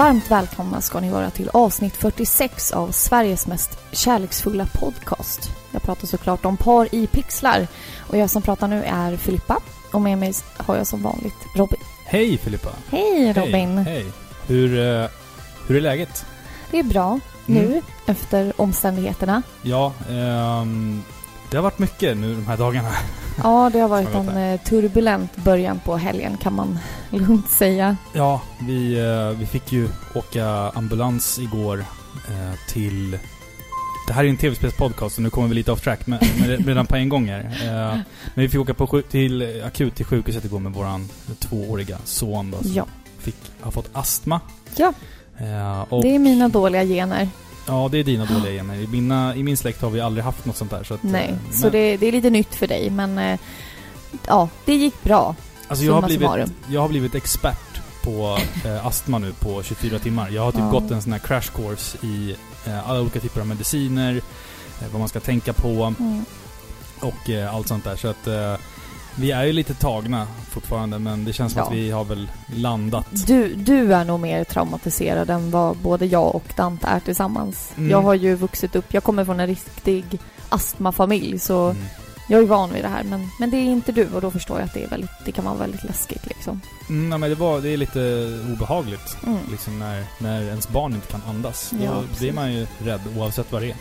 Varmt välkomna ska ni vara till avsnitt 46 av Sveriges mest kärleksfulla podcast. Jag pratar såklart om par i pixlar. Och jag som pratar nu är Filippa. Och med mig har jag som vanligt Robin. Hej Filippa! Hej Robin! Hej! hej. Hur, eh, hur är läget? Det är bra nu Mm. efter omständigheterna. Ja, ehm, det har varit mycket nu de här dagarna. Ja, det har varit en eh, turbulent början på helgen kan man lugnt säga. Ja, vi, eh, vi fick ju åka ambulans igår eh, till... Det här är ju en tv-spelspodcast så nu kommer vi lite off track, men, men redan på en gång här. Men vi fick åka på, till, akut till sjukhuset igår med våran tvååriga son då, som Ja, fick, har fått astma. Ja. Och, det är mina dåliga gener. Ja, det är dina dåliga gener. I, mina, I min släkt har vi aldrig haft något sånt där. Så att, Nej, eh, så men- det, det är lite nytt för dig men eh, ja, det gick bra. Alltså jag har, blivit, summarum. jag har blivit expert på eh, astma nu på 24 timmar. Jag har typ Ja. gått en sån här crash course i eh, alla olika typer av mediciner, eh, vad man ska tänka på Mm. och eh, allt sånt där. Så att vi är ju lite tagna fortfarande men det känns som Ja. att vi har väl landat. Du, du är nog mer traumatiserad än vad både jag och Dante är tillsammans. Mm. Jag har ju vuxit upp, jag kommer från en riktig astmafamilj så Mm. jag är van vid det här men, men det är inte du och då förstår jag att det, är väldigt, det kan vara väldigt läskigt liksom. Mm, nej, men det, var, det är lite obehagligt. Mm. Liksom när, när ens barn inte kan andas. Då Ja, blir man ju rädd oavsett vad det är.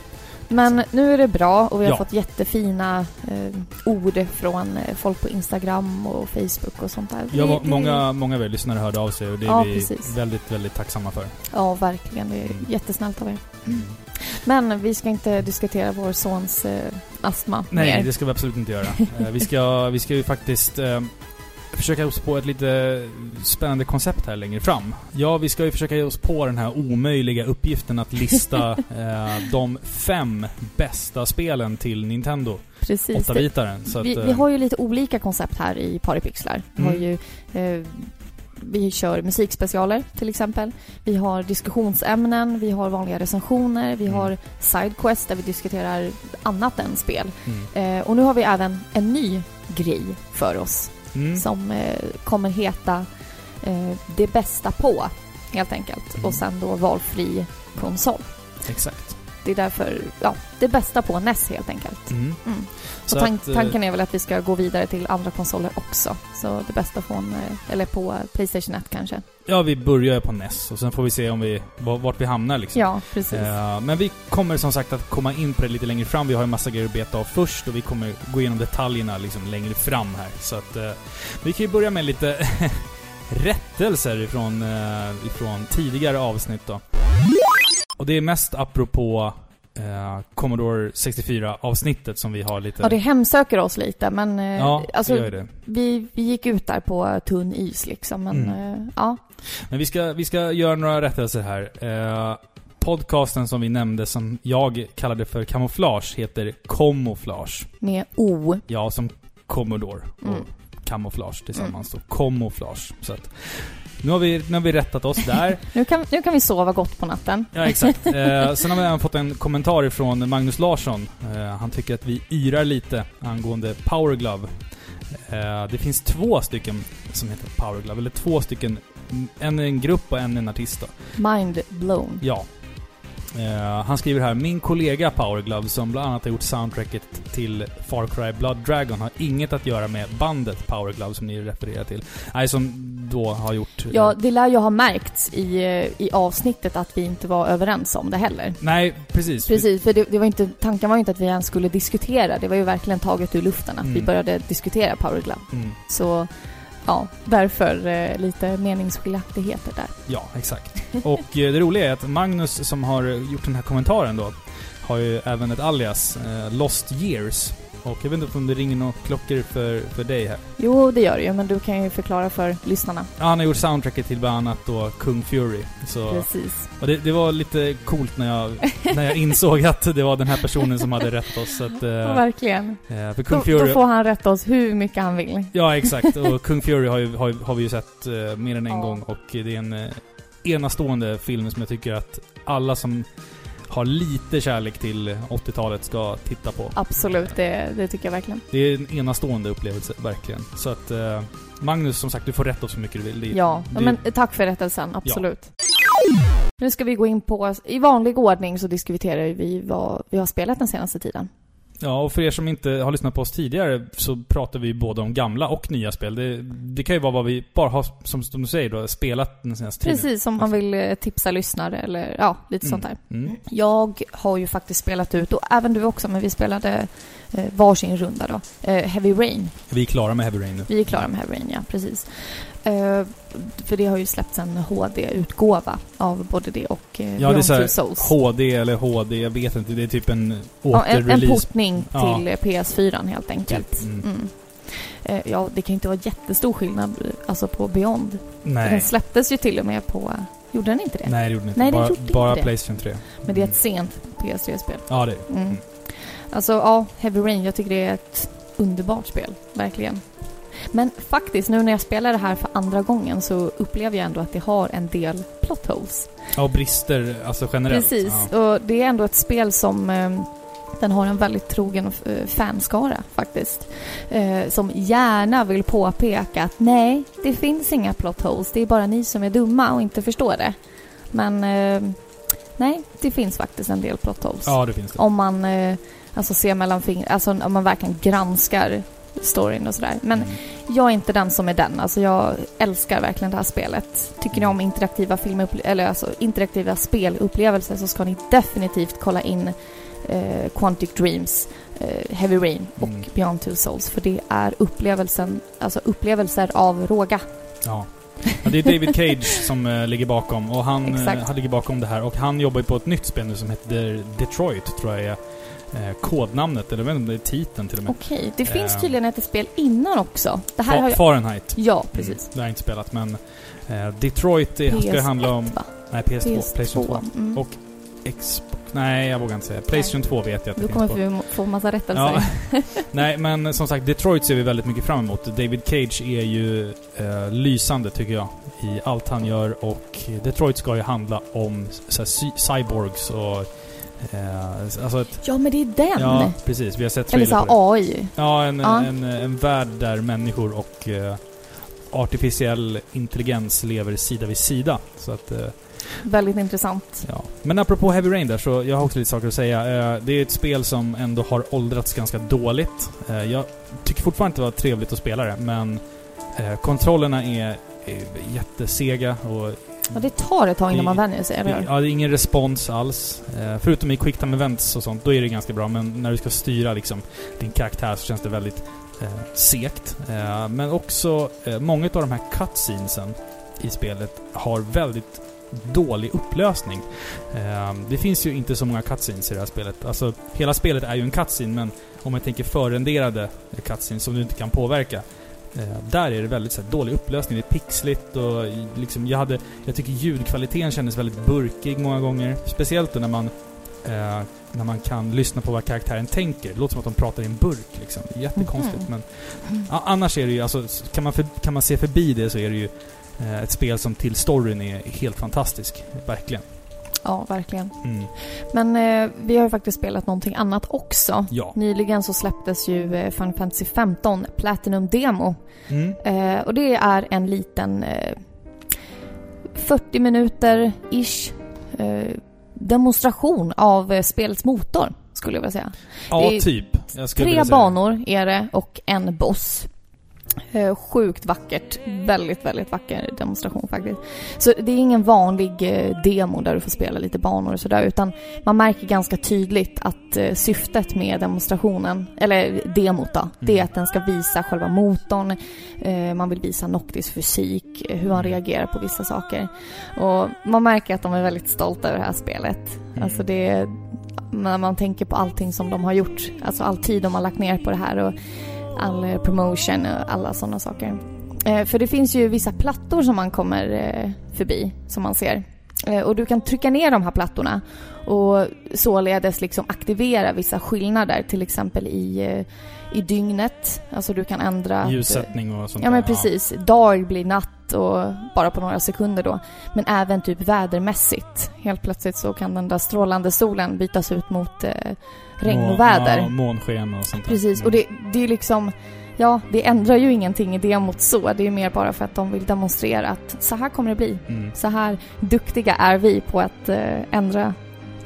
Men nu är det bra och vi har Ja. fått jättefina eh, ord från eh, folk på Instagram och Facebook och sånt där. Ja, Det- det- många, många av er lyssnare hörde av sig och det är Ja, vi precis. väldigt, väldigt tacksamma för. Ja, verkligen. Det är Mm. jättesnällt av er. Mm. Men vi ska inte diskutera vår sons eh, astma Nej, mer. det ska vi absolut inte göra. Eh, vi, ska, vi ska ju faktiskt eh, försöka oss på ett lite spännande koncept här längre fram. Ja, vi ska ju försöka ge oss på den här omöjliga uppgiften att lista eh, de fem bästa spelen till Nintendo. Precis. Det, 8-bitaren. Så vi, att, vi eh, har ju lite olika koncept här i Paripixlar. Vi har Mm. ju... Eh, vi kör musikspecialer till exempel. Vi har diskussionsämnen, vi har vanliga recensioner, vi Mm. har sidequest där vi diskuterar annat än spel. mm. Eh, och nu har vi även en ny grej för oss Mm. som eh, kommer heta eh, Det bästa på, helt enkelt. Mm. Och sen då valfri konsol. Exakt. Det är därför, ja, det bästa på NES helt enkelt. Mm. Mm. Och tank, eh, tanken är väl att vi ska gå vidare till andra konsoler också. Så det bästa från, eh, eller på Playstation 1 kanske. Ja, vi börjar ju på NES och sen får vi se om vi, vart vi hamnar liksom. Ja, precis. Eh, men vi kommer som sagt att komma in på det lite längre fram. Vi har en massa grejer att beta av först och vi kommer gå igenom detaljerna liksom längre fram här. Så att eh, vi kan ju börja med lite rättelser ifrån, eh, ifrån tidigare avsnitt då. Och det är mest apropå eh, Commodore 64-avsnittet som vi har lite... Ja, det hemsöker oss lite, men eh, ja, alltså, det gör det. vi, vi gick ut där på tunn is liksom. Men Mm. eh, ja, Men vi ska, vi ska göra några rättelser här. Eh, podcasten som vi nämnde, som jag kallade för kamouflage, heter Camouflage. med O. Ja, som Commodore och Mm. kamouflage tillsammans då. Camouflage. Så att, nu har, vi, nu har vi rättat oss där. Nu kan, nu kan vi sova gott på natten. Ja, exakt. Eh, sen har vi även fått en kommentar ifrån Magnus Larsson. Eh, han tycker att vi yrar lite angående Power Glove. Eh, det finns två stycken som heter Power Glove, eller två stycken. En är en grupp och en är en artist då. Mind blown. Ja. Eh, han skriver här, min kollega Power Glove som bland annat har gjort soundtracket till Far Cry Blood Dragon har inget att göra med bandet Power Glove som ni refererar till. Nej, som då har gjort... eh, Ja, det lär ju ha märkts i, eh, i avsnittet att vi inte var överens om det heller. Nej, precis. Precis, för det, det var inte, tanken var ju inte att vi ens skulle diskutera. Det var ju verkligen taget ur luften att vi Mm. började diskutera Power Glove. Mm, Så, ja, därför eh, lite meningsskiljaktigheter där. ja, exakt. Och eh, det roliga är att Magnus som har gjort den här kommentaren då, har ju även ett alias, eh, Lost Years. Och jag vet inte om det ringer några klockor för, för dig här. Jo, det gör det ju, men du kan ju förklara för lyssnarna. Ja, han har gjort soundtracket till bland annat då Kung Fury. Så, Precis. och det, det var lite coolt när jag, när jag insåg att det var den här personen som hade rätt oss. Att, eh, Ja, verkligen. eh, för Kung Då, Fury... då får han rätta oss hur mycket han vill. Ja, exakt. Och Kung Fury har, ju, har, har vi ju sett eh, mer än en Ja. gång och det är en eh, enastående film som jag tycker att alla som har lite kärlek till 80-talet ska titta på. Absolut, det, det tycker jag verkligen. Det är en enastående upplevelse, verkligen. Så att eh, Magnus, som sagt, du får rätta oss så mycket du vill. Det, Ja, det, men tack för rättelsen, absolut. Nu ska vi gå in på, i vanlig ordning så diskuterar vi vad vi har spelat den senaste tiden. Ja, och för er som inte har lyssnat på oss tidigare så pratar vi både om gamla och nya spel. Det, det kan ju vara vad vi bara har, som, som du säger då, spelat den senaste tiden. Precis, om man vill eh, tipsa lyssnare eller ja, lite sånt där. Mm. Jag har ju faktiskt spelat ut, och även du också, men vi spelade eh, varsin runda då. Eh, Heavy Rain. Vi är klara med Heavy Rain nu. Vi är klara med Heavy Rain, ja precis. Eh, för det har ju släppts en HD-utgåva av både det och eh, Ja, Beyond det är så här Two Souls. HD eller HD, jag vet inte. Det är typ en Ja, en, en återrelease. portning till eh, PS4 helt enkelt. Typ, mm. Mm. Ja, det kan ju inte vara jättestor skillnad alltså på Beyond. Den Nej. släpptes ju till och med på... Gjorde den inte det? Nej, det gjorde den inte. Nej, den bara gjorde inte bara det. Playstation 3. Men det är ett sent PS3-spel. Ja, det är det. Mm. Alltså, ja, Heavy Rain, jag tycker det är ett underbart spel. Verkligen. Men faktiskt, nu när jag spelar det här för andra gången så upplever jag ändå att det har en del plot holes. Ja, och brister alltså generellt. Precis, Ja. och det är ändå ett spel som eh, den har en väldigt trogen eh, fanskara faktiskt. Eh, som gärna vill påpeka att nej, det finns inga plot holes. Det är bara ni som är dumma och inte förstår det. Men eh, nej, det finns faktiskt en del plot holes. ja, det finns det. Om man eh, alltså ser mellan fingrarna, alltså om man verkligen granskar storyn och sådär. Men Mm. jag är inte den som är den. Alltså jag älskar verkligen det här spelet. Tycker ni om interaktiva filmuppl- eller alltså interaktiva spelupplevelser så ska ni definitivt kolla in eh, Quantic Dreams, eh, Heavy Rain och Mm. Beyond Two Souls. För det är upplevelsen, alltså upplevelser av råga. Ja. ja. Det är David Cage som eh, ligger bakom och han, Exakt. han ligger bakom det här och han jobbar ju på ett nytt spel nu som heter Detroit, tror jag är eh, kodnamnet, eller jag vet inte om det är titeln till och med. Okej, det finns Eh. tydligen ett spel innan också. Det här har jag... Fahrenheit. Ja, precis. Mm, det har jag inte spelat, men eh, Detroit det ska ju handla om... va? Nej, PS2. Playstation 2. PS2. Mm. Och Xbox. Nej, jag vågar inte säga. Playstation 2 vet jag att det finns kommer på. få massa rättelser. Ja. Nej, men som sagt, Detroit ser vi väldigt mycket fram emot. David Cage är ju eh, lysande, tycker jag, i allt han gör. Och Detroit ska ju handla om så här, cy- cyborgs och... Eh, alltså ett... Ja, men det är den! Ja, precis. Vi har sett Eller så AI. Ja, en, Ja. En, en värld där människor och eh, artificiell intelligens lever sida vid sida. Så att, eh, Väldigt intressant. ja. Men apropå Heavy Rain där, så jag har också lite saker att säga. Eh, det är ett spel som ändå har åldrats ganska dåligt. Eh, jag tycker fortfarande att det var trevligt att spela det, men eh, kontrollerna är, är jättesega och Ja, det tar ett tag innan man vänjer sig, eller ja, det är ingen respons alls. Eh, förutom i Quick Time Events och sånt, då är det ganska bra. Men när du ska styra liksom din karaktär så känns det väldigt eh, segt. Eh, men också, eh, många av de här cutscenesen i spelet har väldigt dålig upplösning. Eh, det finns ju inte så många cutscenes i det här spelet. Alltså, hela spelet är ju en cutscene, men om man tänker förrenderade cutscenes som du inte kan påverka. Eh, där är det väldigt så här, dålig upplösning. Det är pixligt och liksom, jag hade... Jag tycker ljudkvaliteten kändes väldigt burkig många gånger. Speciellt då när man... Eh, när man kan lyssna på vad karaktären tänker. Det låter som att de pratar i en burk liksom. Jättekonstigt Mhm. men... Ja, annars är det ju, alltså, kan man, för, kan man se förbi det så är det ju eh, ett spel som till storyn är helt fantastisk. Verkligen. Ja, verkligen. Mm. Men eh, vi har ju faktiskt spelat någonting annat också. Ja. Nyligen så släpptes ju eh, Final Fantasy 15 Platinum Demo. Mm. Eh, och det är en liten eh, 40 minuter-ish eh, demonstration av eh, spelets motor, skulle jag vilja säga. Ja, typ. Tre banor är det och en boss. Eh, sjukt vackert. Väldigt, väldigt vacker demonstration faktiskt. Så det är ingen vanlig eh, demo där du får spela lite banor och sådär utan man märker ganska tydligt att eh, syftet med demonstrationen, eller demot då, det är Mm. att den ska visa själva motorn. Man vill visa Noctis fysik, hur han Mm. reagerar på vissa saker. Och man märker att de är väldigt stolta över det här spelet. Mm. Alltså det är när man tänker på allting som de har gjort, alltså all tid de har lagt ner på det här och all eh, promotion och alla sådana saker. Eh, för det finns ju vissa plattor som man kommer eh, förbi, som man ser. Och du kan trycka ner de här plattorna och således liksom aktivera vissa skillnader, till exempel i, i dygnet. Alltså du kan ändra... Ljussättning och sånt Ja men precis. Dag blir natt och bara på några sekunder då. Men även typ vädermässigt. Helt plötsligt så kan den där strålande solen bytas ut mot eh, regn och väder. Ja, månsken och sånt där. Precis, Mm. och det, det är liksom ja, det ändrar ju ingenting i demot så. Det är mer bara för att de vill demonstrera att så här kommer det bli. Mm. Så här duktiga är vi på att eh, ändra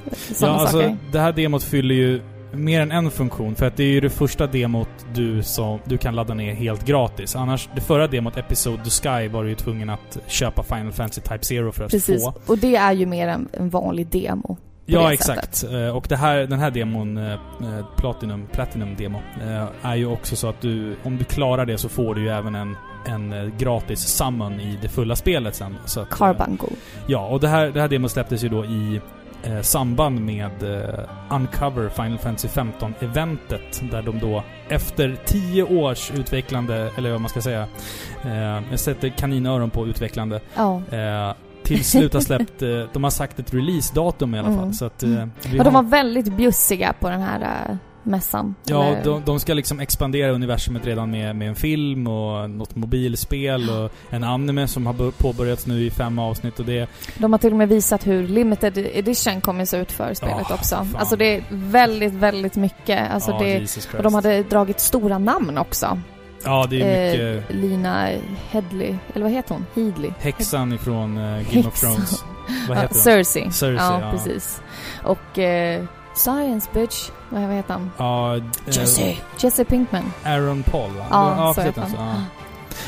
Ja, sådana alltså saker. det här demot fyller ju mer än en funktion. För att det är ju det första demot du, som, du kan ladda ner helt gratis. Annars, det förra demot, Episode the Sky, var du ju tvungen att köpa Final Fantasy Type Zero för att Precis. få. Och det är ju mer en, en vanlig demo. Ja, exakt. Eh, Och här, den här demon, eh, eh, Platinum, Platinum Demo, är ju också så att du, om du klarar det så får du ju även en, en gratis summon i det fulla spelet sen. Så att, Carbuncle. Ja, och det här, det här demot släpptes ju då i eh, samband med eh, Uncover Final Fantasy 15-eventet. Där de då efter tio års utvecklande, eller vad man ska säga, eh, jag sätter kaninöron på utvecklande, Ja. eh, till slut har släppt, eh, de har sagt ett releasedatum i alla fall. Mm. Så att, eh, Mm. Och de var väldigt bjussiga på den här äh, mässan. Ja, Eller- de, de ska liksom expandera universumet redan med, med en film och något mobilspel och en anime som har bör- påbörjats nu i fem avsnitt och det... De har till och med visat hur limited edition kommer se ut för spelet Ja, också. fan. Alltså det är väldigt, väldigt mycket. Alltså ja, det, och de hade dragit stora namn också. Ja, det är mycket... Eh, Lina Headley, eller vad heter hon? Headley? Häxan ifrån eh, Game of Häxan. Thrones. Vad Ja, heter hon? Cersei. Cersei, ja, ja. precis. Och eh, Science bitch. Vad heter han? Ja, eh, Jesse Pinkman. Aaron Paul, va? Ja, så precis, heter han. ja.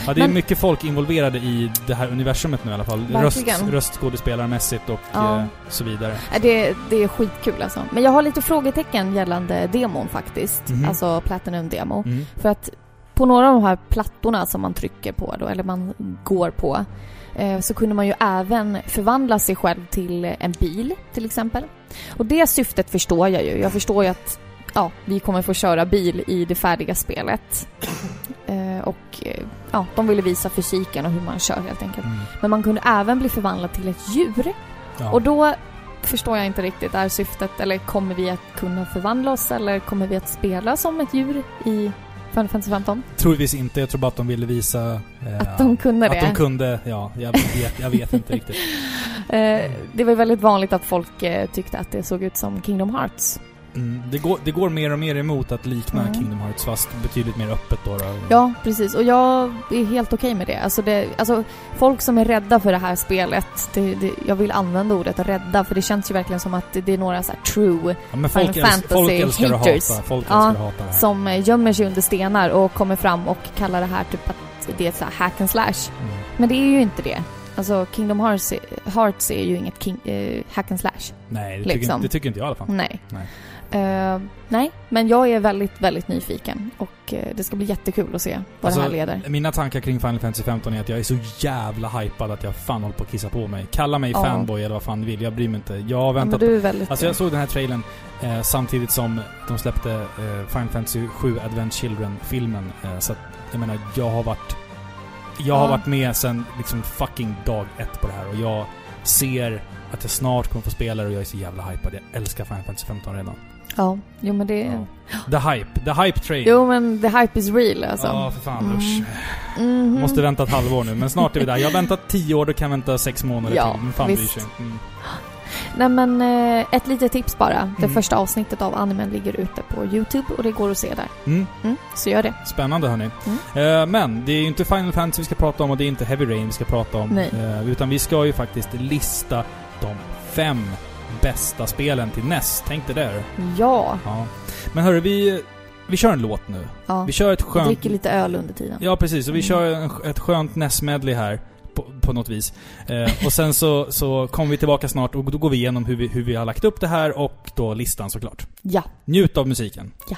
Ja, det är Men- mycket folk involverade i det här universumet nu i alla fall. Röst, röstskådespelarmässigt och Ja. eh, så vidare. Eh, Det, det är skitkul alltså. Men jag har lite frågetecken gällande demon faktiskt. Mhm. Alltså Platinum Demo. Mm. För att på några av de här plattorna som man trycker på då, eller man går på, så kunde man ju även förvandla sig själv till en bil, till exempel. Och det syftet förstår jag ju. Jag förstår ju att ja, vi kommer få köra bil i det färdiga spelet. Eh, och eh, ja, de ville visa fysiken och hur man kör helt enkelt. Mm. Men man kunde även bli förvandlad till ett djur. Ja. Och då förstår jag inte riktigt, är syftet, eller kommer vi att kunna förvandla oss eller kommer vi att spela som ett djur i Final Fantasy 15? Troligtvis inte. Jag tror bara att de ville visa... eh, Att de kunde det. Att de kunde, ja. Jag vet, jag vet inte riktigt. Eh, det var väldigt vanligt att folk eh, tyckte att det såg ut som Kingdom Hearts. Mm, det, går, det går mer och mer emot att likna Mm. Kingdom Hearts fast betydligt mer öppet då. då. Ja, precis. Och jag är helt okej med det. Alltså, det. alltså, folk som är rädda för det här spelet, det, det, jag vill använda ordet rädda, för det känns ju verkligen som att det, är några så true Ja, men folk, Final älskar, folk älskar att hata. Ja, som eh, gömmer sig under stenar och kommer fram och kallar det här typ att det är ett så hack and slash. Mm. Men det är ju inte det. Alltså Kingdom Hearts, Hearts är ju inget king, eh, hack and slash. Nej, det tycker, Liksom. det tycker inte jag i alla fall. Nej. Nej. Eh, nej, men jag är väldigt, väldigt nyfiken och eh, det ska bli jättekul att se vad Alltså, det här leder. Mina tankar kring Final Fantasy 15 är att jag är så jävla hypad att jag fan håller på att kissa på mig. Kalla mig Ja. fanboy eller vad fan du vill, jag bryr mig inte. Jag har Ja, väntat men du är väldigt... Alltså jag såg den här trailern eh, samtidigt som de släppte eh, Final Fantasy 7 Advent Children-filmen. Eh, så att, jag menar, jag har varit... Jag har Ja. varit med sen liksom fucking dag ett på det här och jag ser att jag snart kommer få spela och jag är så jävla hypad. Jag älskar Final Fantasy 15 redan. Ja, jo men det... Ja. The hype. The hype train. Jo men the hype is real alltså. Ja, för fan Mm. usch. Mhm. Måste vänta ett halvår nu, men snart är vi där. Jag har väntat tio år, då kan jag vänta sex månader Ja, till. Men fan visst. Mm. Nej men eh, ett litet tips bara. Det Mm. första avsnittet av animen ligger ute på Youtube och det går att se där. Mm. Mm, så gör det. Spännande hörni. Mm. Eh, men det är ju inte Final Fantasy vi ska prata om och det är inte Heavy Rain vi ska prata om. Nej. Eh, utan vi ska ju faktiskt lista de fem bästa spelen till NES. Tänk dig det. Ja. Ja. Men hörru, vi, vi kör en låt nu. ja. Vi kör ett Jag skönt... dricker lite öl under tiden. Ja, precis. Och vi Mm. kör en, ett skönt NES-medley här. På, på något vis. Eh, och sen så, så kommer vi tillbaka snart och då går vi igenom hur vi, hur vi har lagt upp det här och då listan såklart. Ja. Njut av musiken. Ja.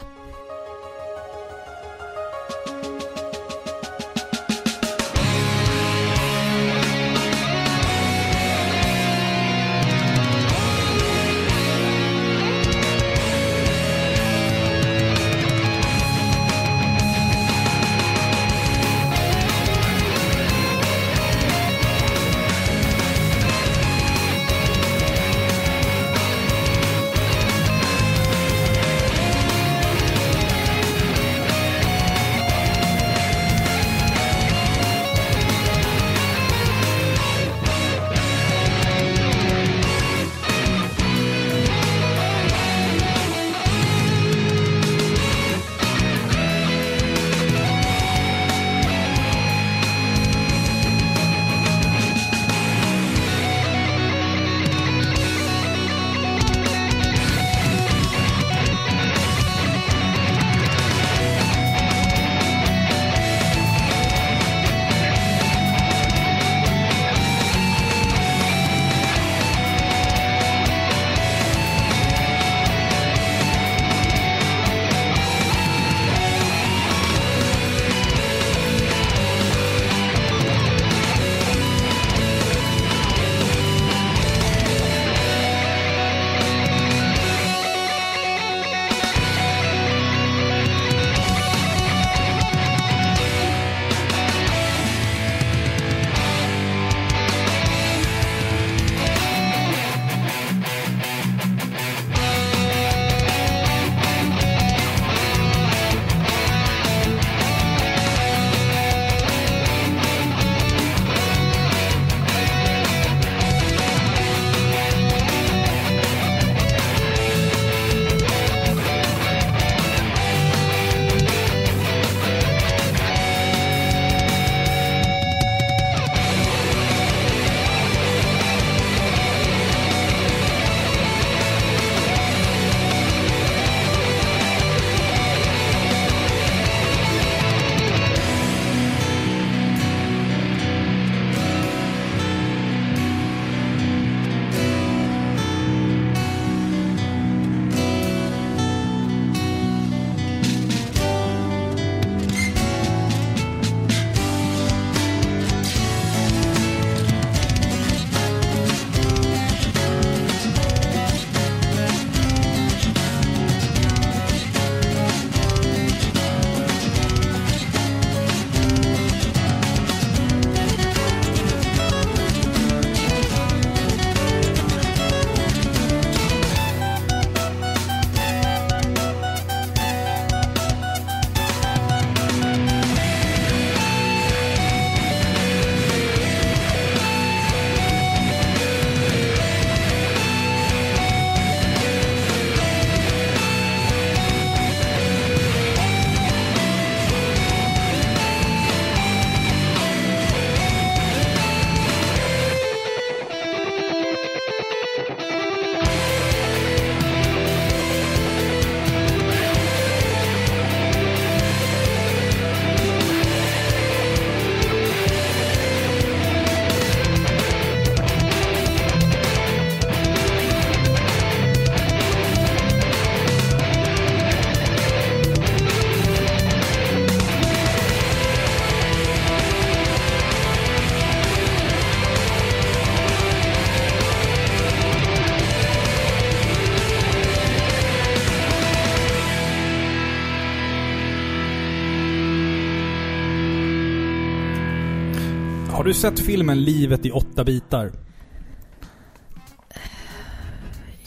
Du sett filmen Livet i åtta bitar?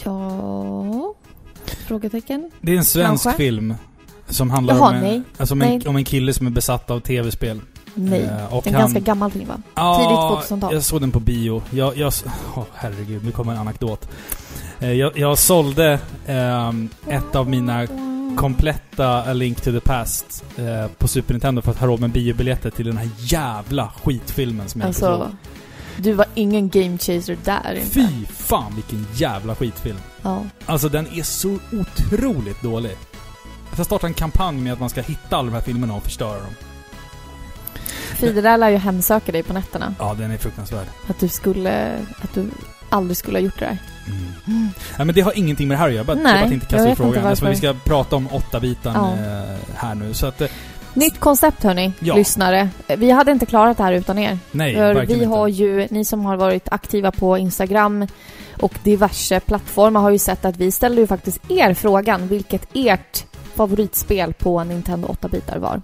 Ja... Frågetecken? Det är en svensk Kanske. film. Som handlar Jaha, om, en. Alltså om, en, om en kille som är besatt av tv-spel. Nej. Eh, och en han- ganska gammal film va? Ja, Tidigt 2000-tal. jag såg den på bio. Jag, jag, oh, herregud, nu kommer en anekdot. Eh, Jag, jag sålde ehm, ett av mina kompletta A Link to the Past eh, på Super Nintendo för att ha råd med biobiljetter till den här jävla skitfilmen som jag inte Alltså, såg. du var ingen game chaser där inte. Fy fan vilken jävla skitfilm. Ja. Alltså den är så otroligt dålig. Jag ska starta en kampanj med att man ska hitta alla de här filmerna och förstöra dem. Fy, det där lär ju hemsöka dig på nätterna. Ja, den är fruktansvärd. Att du skulle... Att du aldrig skulle ha gjort det där. Mm. Nej men det har ingenting med det här att göra. Bara, Nej, jag bara tänkte kasta ut frågan. Alltså, vi ska prata om åtta bitan Ja. eh, här nu. Så att, eh, Nytt koncept hörni, Ja. lyssnare. Vi hade inte klarat det här utan er. nej, För vi inte. har ju, ni som har varit aktiva på Instagram och diverse plattformar har ju sett att vi ställde ju faktiskt er frågan vilket ert favoritspel på Nintendo 8-bitar var.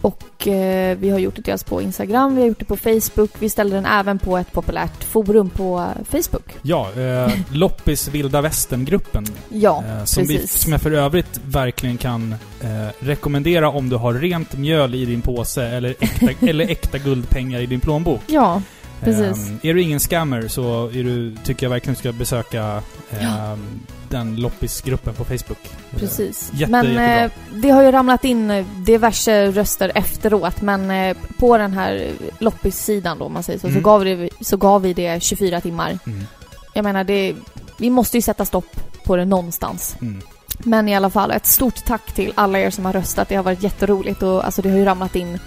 Och eh, vi har gjort det dels på Instagram, vi har gjort det på Facebook, vi ställde den även på ett populärt forum på Facebook. Ja, eh, Loppis Vilda Västern-gruppen. Ja, eh, som, vi, precis. som jag för övrigt verkligen kan eh, rekommendera om du har rent mjöl i din påse eller äkta, eller äkta guldpengar i din plånbok. Ja, Precis. Ehm, är du ingen scammer så du, tycker jag verkligen du ska besöka ehm, den Loppisgruppen på Facebook. Precis. Jätte, men jättebra. eh, det har ju ramlat in eh, diverse röster efteråt, men eh, på den här loppis-sidan då, om man säger så, Mm. så, gav det, så gav vi det 24 timmar. Mm, Jag menar, det, vi måste ju sätta stopp på det någonstans. mm. Men i alla fall, ett stort tack till alla er som har röstat. Det har varit jätteroligt och alltså det har ju ramlat in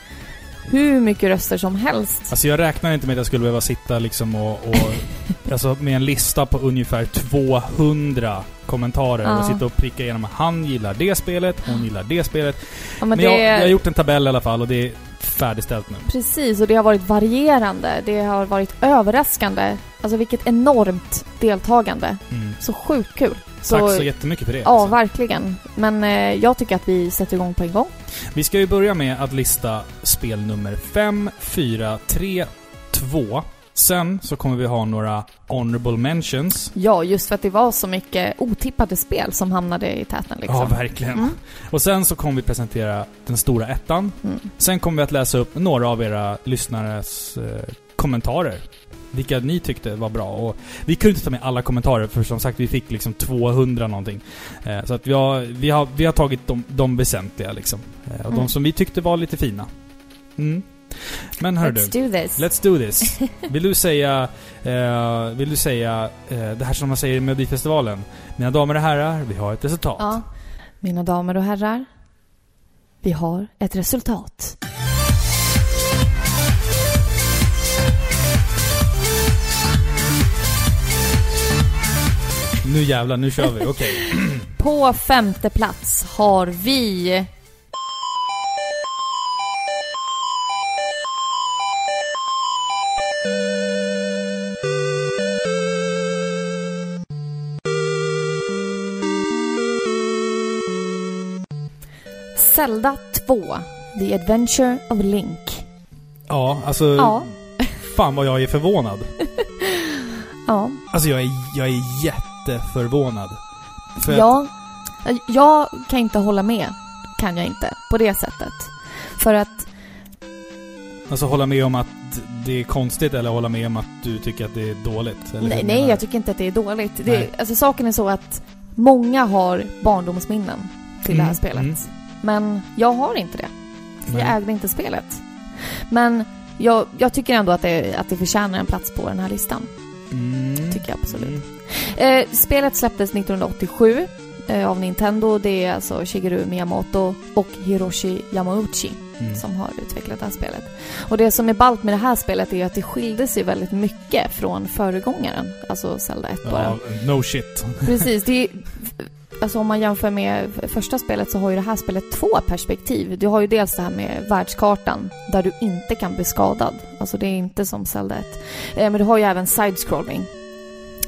hur mycket röster som helst. Alltså jag räknar inte med att jag skulle behöva sitta liksom och... och alltså med en lista på ungefär 200 kommentarer Ja. och sitta och pricka igenom. Han gillar det spelet, hon gillar det spelet. Ja, Men, men jag, det, jag har gjort en tabell i alla fall och det är färdigställt nu. Precis, och det har varit varierande. Det har varit överraskande. Alltså vilket enormt deltagande. Mm. Så sjukt kul. Tack så jättemycket för det. Ja, alltså. verkligen. Men eh, jag tycker att vi sätter igång på en gång. Vi ska ju börja med att lista spel nummer 5, 4, 3, 2. Sen så kommer vi ha några honorable mentions. Ja, just för att det var så mycket otippade spel som hamnade i täten liksom. Ja, verkligen. Mm. Och sen så kommer vi presentera den stora ettan. Mm. Sen kommer vi att läsa upp några av era lyssnares eh, kommentarer. Vilka ni tyckte var bra. Och vi kunde inte ta med alla kommentarer för som sagt vi fick liksom 200 någonting. Eh, så att vi har, vi har, vi har tagit de, de väsentliga liksom. Eh, och de Mm. som vi tyckte var lite fina. Mm. Men hör du. Let's do this. Let's do this. Vill du säga, eh, vill du säga eh, det här som man säger i Melodifestivalen? Mina damer och herrar, vi har ett resultat. Ja. Mina damer och herrar. Vi har ett resultat. Nu jävlar, nu kör vi. Okej. På femte plats har vi... Zelda 2. The Adventure of Link. Ja, alltså... Ja. Fan vad jag är förvånad. Ja. Alltså jag är, jag är jätteförvånad. För att, Ja, jag kan inte hålla med. Kan jag inte. På det sättet. För att, alltså hålla med om att det är konstigt eller hålla med om att du tycker att det är dåligt? Eller nej, nej jag tycker inte att det är dåligt. Det, alltså saken är så att många har barndomsminnen till det här Mm, spelet. mm. Men jag har inte det. Nej. jag ägde inte spelet. Men jag, jag tycker ändå att det, att det förtjänar en plats på den här listan. Mm. Tycker jag absolut. Eh, spelet släpptes 1987 eh, av Nintendo. Det är alltså Shigeru Miyamoto och Hiroshi Yamauchi Mm. som har utvecklat det här spelet. Och det som är ballt med det här spelet är att det skilde sig väldigt mycket från föregångaren, alltså Zelda 1 bara. Ja, no shit. Precis, det är, alltså om man jämför med första spelet så har ju det här spelet två perspektiv. Du har ju dels det här med världskartan där du inte kan bli skadad. Alltså det är inte som Zelda 1. Eh, men du har ju även side-scrolling.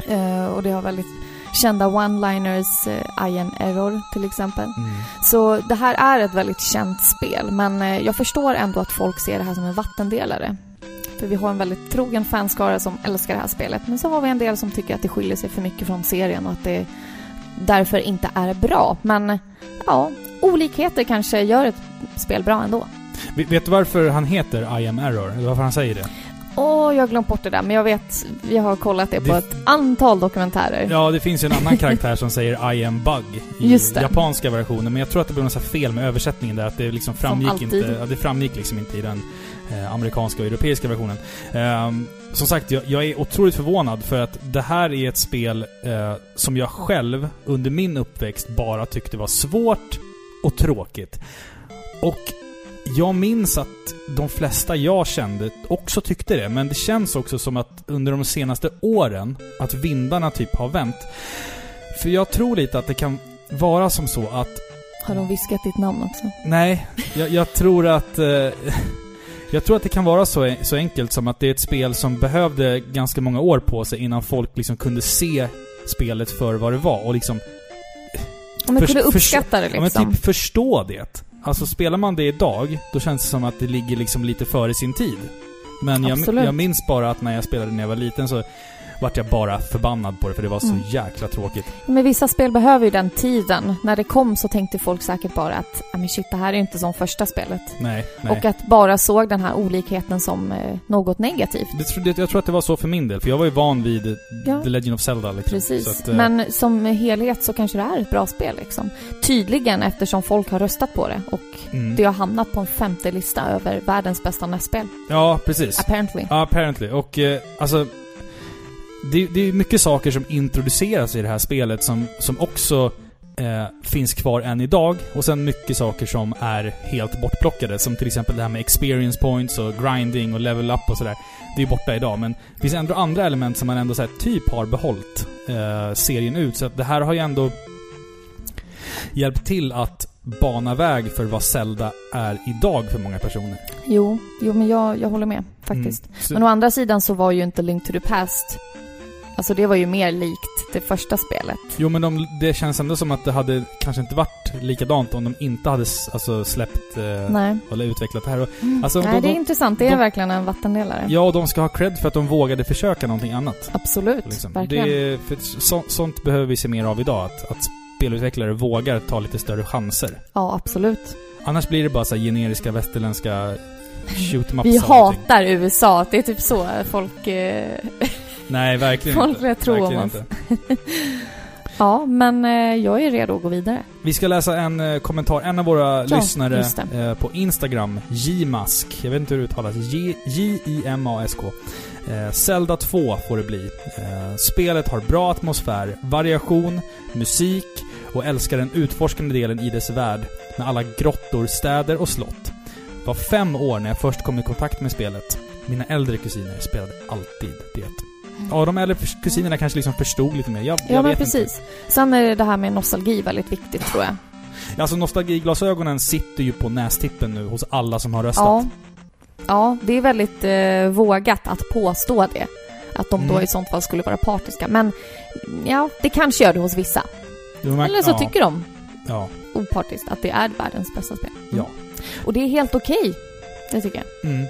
Eh, och det har väldigt kända one-liners, eh, I am error till exempel. Mm. Så det här är ett väldigt känt spel, men eh, jag förstår ändå att folk ser det här som en vattendelare. För vi har en väldigt trogen fanskara som älskar det här spelet. Men så har vi en del som tycker att det skiljer sig för mycket från serien och att det därför inte är bra. Men ja, olikheter kanske gör ett spel bra ändå. Vet vet du varför han heter I am error? Varför han säger det? Åh, jag har glömt bort det där, men jag vet, vi har kollat det, på Det- ett antal dokumentärer. Ja, det finns ju en annan karaktär som säger I am bug i japanska versionen. Men jag tror att det blev något fel med översättningen där. Att det liksom framgick inte... Ja, det framgick liksom inte i den eh, amerikanska och europeiska versionen. Ehm, som sagt, jag, jag är otroligt förvånad för att det här är ett spel eh, som jag själv under min uppväxt bara tyckte var svårt och tråkigt. Och jag minns att de flesta jag kände också tyckte det, men det känns också som att under de senaste åren, att vindarna typ har vänt. För jag tror lite att det kan vara som så att, Har de viskat ditt namn också? nej, jag, jag tror att... Eh, jag tror att det kan vara så, så enkelt som att det är ett spel som behövde ganska många år på sig innan folk liksom kunde se spelet för vad det var och liksom Om Förs- kunde uppskatta det Ja, men liksom. typ förstå det. Alltså spelar man det idag, då känns det som att det ligger liksom lite före sin tid. Men jag, jag minns bara att när jag spelade när jag var liten så vart jag bara förbannad på det för det var så Mm. jäkla tråkigt. Men vissa spel behöver ju den tiden. När det kom så tänkte folk säkert bara att "Ja, men shit, det här är inte som första spelet. Nej, nej. Och att bara såg den här olikheten som eh, något negativt. det, jag tror att det var så för min del, för jag var ju van vid Ja. The Legend of Zelda liksom. Precis. Att, eh, Men som helhet så kanske det är ett bra spel liksom. Tydligen eftersom folk har röstat på det och mm. det har hamnat på en femte lista över världens bästa NES-spel. Ja, precis. Apparently. Ja, apparently. Och eh, alltså... Det, det är mycket saker som introduceras i det här spelet som, som också eh, finns kvar än idag. Och sen mycket saker som är helt bortplockade. Som till exempel det här med experience points och grinding och level up och sådär. Det är borta idag. Men det finns ändå andra element som man ändå så här, typ har behållit eh, serien ut. Så att det här har ju ändå hjälpt till att bana väg för vad Zelda är idag för många personer. Jo, jo men jag, jag håller med faktiskt. Mm. Så- Men å andra sidan så var ju inte Link to the Past Alltså det var ju mer likt det första spelet. Jo men de, det känns ändå som att det hade kanske inte varit likadant om de inte hade alltså, släppt eh, eller utvecklat det här. Mm. Alltså, Nej, de- det är de- intressant. Det är verkligen en vattendelare. ja, och de ska ha cred för att de vågade försöka någonting annat. Absolut. Liksom. Verkligen. Det, för så, sånt behöver vi se mer av idag. Att, att spelutvecklare vågar ta lite större chanser. Ja, absolut. Annars blir det bara så generiska västerländska shoot Vi hatar USA. Det är typ så folk... Eh... Nej, verkligen folk inte. vill tro om verkligen oss. inte. Ja, men eh, jag är redo att gå vidare. Vi ska läsa en eh, kommentar. En av våra Ja, lyssnare det. eh, på Instagram, Jimask. Jag vet inte hur det uttalas. J-I-M-A-S-K. Eh, Zelda 2 får det bli. Eh, spelet har bra atmosfär, variation, musik och älskar den utforskande delen i dess värld med alla grottor, städer och slott. Var fem år när jag först kom i kontakt med spelet. Mina äldre kusiner spelade alltid det. Ja, de äldre kusinerna kanske liksom förstod lite mer. Jag, Ja, jag men vet precis. Inte. Sen är det här med nostalgi väldigt viktigt, tror jag. Alltså nostalgiglasögonen sitter ju på nästippen nu hos alla som har röstat. Ja. Ja, det är väldigt eh, vågat att påstå det. Att de då Mm. i sånt fall skulle vara partiska. Men ja, det kanske gör det hos vissa. Eller så ja, tycker de Ja, opartiskt att det är världens bästa spel. Ja. Och det är helt okej. Det tycker jag. Mm.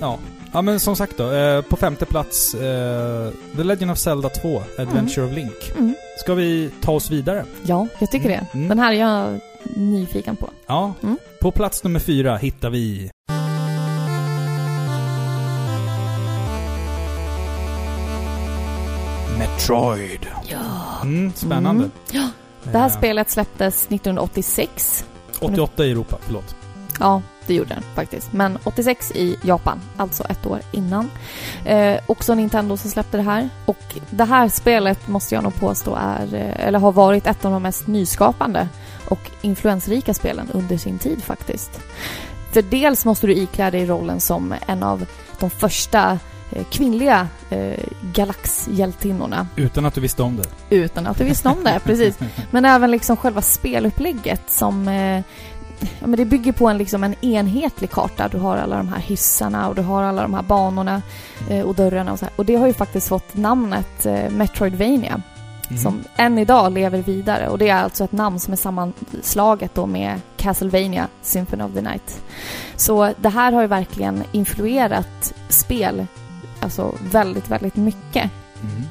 Ja. Ja men som sagt då, eh, på femte plats eh, The Legend of Zelda 2, Adventure of Link. Mm. Ska vi ta oss vidare? Ja, jag tycker det. Mm. Den här är jag nyfiken på. Ja. Mm. På plats nummer fyra hittar vi... Metroid. Ja. Mm, spännande. Mm. Ja. Det här Eh, spelet släpptes 1986. 88 i Europa, förlåt. Ja, det gjorde den faktiskt. Men 86 i Japan, alltså ett år innan. Eh, också Nintendo som släppte det här. Och det här spelet måste jag nog påstå är, eh, eller har varit ett av de mest nyskapande och influensrika spelen under sin tid faktiskt. För dels måste du iklä dig rollen som en av de första eh, kvinnliga eh, galaxhjältinnorna Utan att du visste om det. utan att du visste om det, precis. Men även liksom själva spelupplägget som... Eh, ja, men det bygger på en, liksom en enhetlig karta. Du har alla de här hissarna och du har alla de här banorna eh, och dörrarna och så här. Och det har ju faktiskt fått namnet eh. Metroidvania som än idag lever vidare. Och det är alltså ett namn som är sammanslaget då med Castlevania Symphony of the Night. Så det här har ju verkligen influerat spel alltså väldigt, väldigt mycket Mm.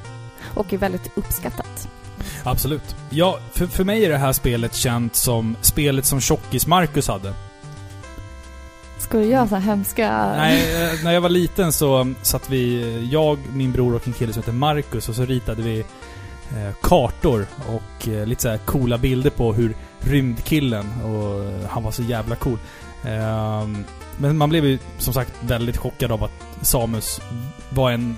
och är väldigt uppskattat. Absolut. Ja, för, för mig är det här spelet känt som spelet som Tjockis-Marcus hade. Ska du göra så här hemska... Nej, eh, när jag var liten så satt vi, jag, min bror och en kille som heter Marcus och så ritade vi eh, kartor och eh, lite så här coola bilder på hur rymdkillen, och han var så jävla cool. Ehm, men man blev ju som sagt väldigt chockad av att Samus var en,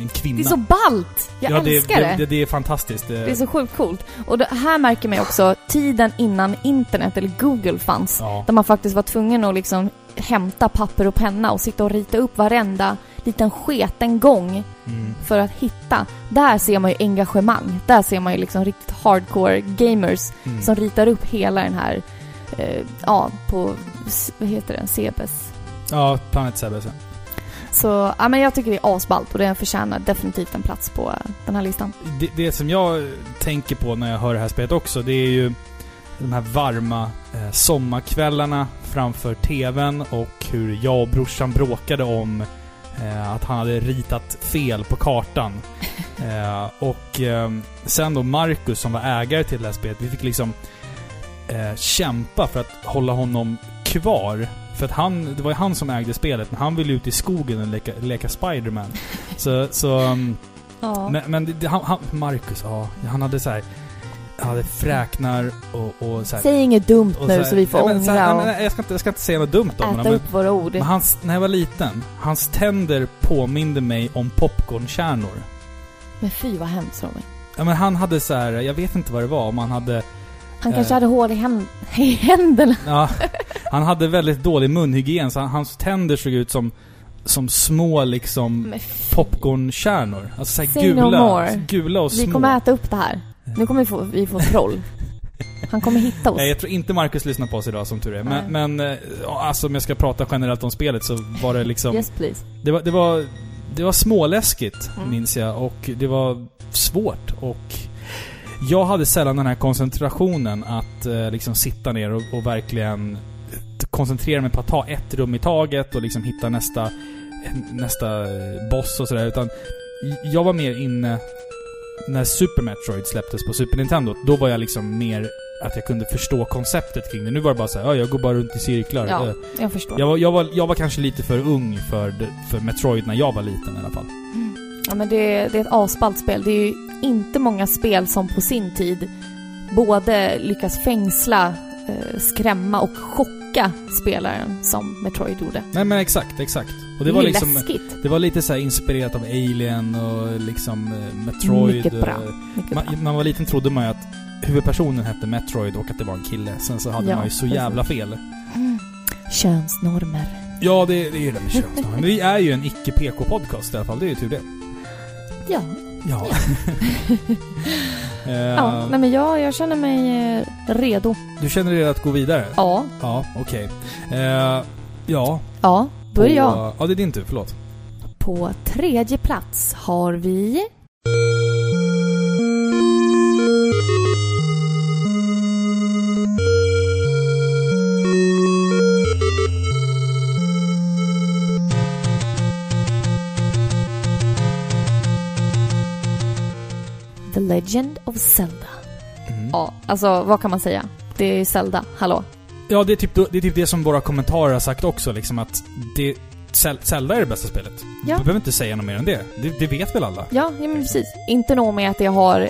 en, kvinna. Det är så ballt! Jag ja, älskar det. det, det är fantastiskt. Det är så sjukt coolt. Och det här märker man också tiden innan internet eller Google fanns. Ja. Där man faktiskt var tvungen att liksom hämta papper och penna och sitta och rita upp varenda liten sketen gång Mm. för att hitta. Där ser man ju engagemang. Där ser man ju liksom riktigt hardcore gamers Mm. som ritar upp hela den här, eh, ja, på, vad heter den, CBS. Ja, Planet Sebes. ja. Så, ja men jag tycker det är asballt och det förtjänar definitivt en plats på eh, den här listan. Det, det som jag tänker på när jag hör det här spelet också, det är ju de här varma eh, sommarkvällarna framför TVn och hur jag och brorsan bråkade om eh, att han hade ritat fel på kartan. Eh, och eh, sen då Marcus som var ägare till det här spelet, vi fick liksom eh, kämpa för att hålla honom kvar. För att han, det var ju han som ägde spelet, men han ville ut i skogen och leka, leka Spiderman. Så, så um, Ja. men, men det, han, han, Marcus, ja. Han hade så här. Han hade fräknar och, och så här, Säg inget dumt och nu här- så vi får Nej, så ångra nej, och men Jag ska, inte, jag ska inte säga något dumt om honom. Upp våra ord. men hans, när jag var liten, hans tänder påminde mig om popcornkärnor. Men fy vad hemskt Robin. Ja men han hade så här, jag vet inte vad det var, om han hade... Han kanske Eh. hade hål i, hän- i händerna. Ja, han hade väldigt dålig munhygien, så han, hans tänder såg ut som, som små liksom popcornkärnor. Alltså såhär Say no gula, more. gula och Vi små. kommer äta upp det här. Nu kommer vi få, vi få troll. Han kommer hitta oss. Nej, jag tror inte Marcus lyssnar på oss idag som tur är. Men, men eh, alltså om jag ska prata generellt om spelet så var det liksom... Yes please. Det var, det var, det var småläskigt, Mm. minns jag. Och det var svårt. Och jag hade sällan den här koncentrationen att eh, liksom sitta ner och, och verkligen koncentrera mig på att ta ett rum i taget och liksom hitta nästa, nästa eh, boss och sådär. Utan jag var mer inne när Super Metroid släpptes på Super Nintendo. Då var jag liksom mer att jag kunde förstå konceptet kring det. Nu var det bara så här, "Ja, jag går bara runt i cirklar. Ja, Eh, jag förstår. jag var, jag, var, jag var kanske lite för ung för, för Metroid när jag var liten i alla fall. Ja men det, det är ett asballt spel. Det är ju inte många spel som på sin tid både lyckas fängsla, eh, skrämma och chocka spelaren som Metroid gjorde. Nej men exakt, exakt. Och det det var liksom... läskigt. Det var lite så här inspirerat av Alien och liksom eh, Metroid. Mycket bra. Mycket bra. Man, när man var liten trodde man ju att huvudpersonen hette Metroid och att det var en kille. Sen så hade Ja, man ju så precis. jävla fel. Mm. Könsnormer. Ja, det, det är ju det med könsnormer. Men vi är ju en icke-PK-podcast i alla fall. Det är ju tur det. Ja. Ja. Eh, Ja, nej men jag, jag känner mig eh, redo. Du känner dig att gå vidare? Ja. Ja, okej. Eh, ja. Ja, då är det jag. Ja, det är din tur. Förlåt. På tredje plats har vi... Legend of Zelda. Mm. Ja, alltså vad kan man säga? Det är Zelda, hallå? Ja, det är, typ, det är typ det som våra kommentarer har sagt också, liksom att det, Zel- Zelda är det bästa spelet. Ja. Du behöver inte säga något mer än det. Det, det vet väl alla? Ja, ja men precis. Inte nog med att jag har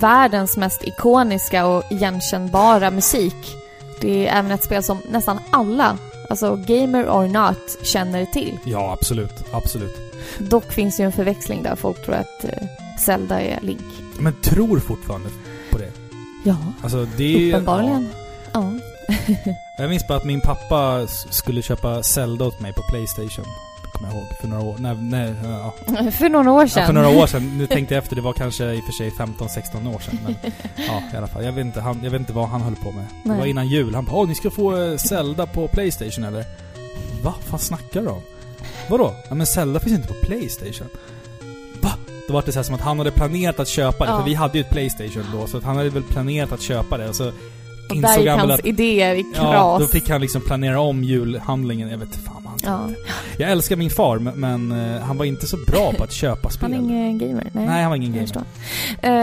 världens mest ikoniska och igenkännbara musik. Det är även ett spel som nästan alla, alltså gamer or not, känner till. Ja, absolut. Absolut. Dock finns det ju en förväxling där folk tror att eh, Zelda är Link. Men tror fortfarande på det. Ja, Alltså, det är... uppenbarligen. Ja. Ja, jag minns bara att min pappa skulle köpa Zelda åt mig på Playstation. Kommer jag ihåg. För några år... Nej, nej, ja. För några år sedan. Ja, för några år sedan. Nu tänkte jag efter, det var kanske i och för sig 15-16 år sedan. Men ja, i alla fall. Jag vet inte, han, jag vet inte vad han höll på med. Det Nej. var innan jul. Han bara Åh, ni ska få eh, Zelda på Playstation eller? Va? Vad snackar du om? Vadå? Ja men Zelda finns inte på Playstation. Då var det så här som att han hade planerat att köpa det, Ja. för vi hade ju ett Playstation då, så att han hade väl planerat att köpa det och så Och insåg där gick han hans att... idéer i kras. Ja, då fick han liksom planera om julhandlingen. Jag vet fan vad han Ja. Jag älskar min far, men, eh, han var inte så bra på att köpa spel. Han är ingen gamer. Nej, Nej, han var ingen gamer.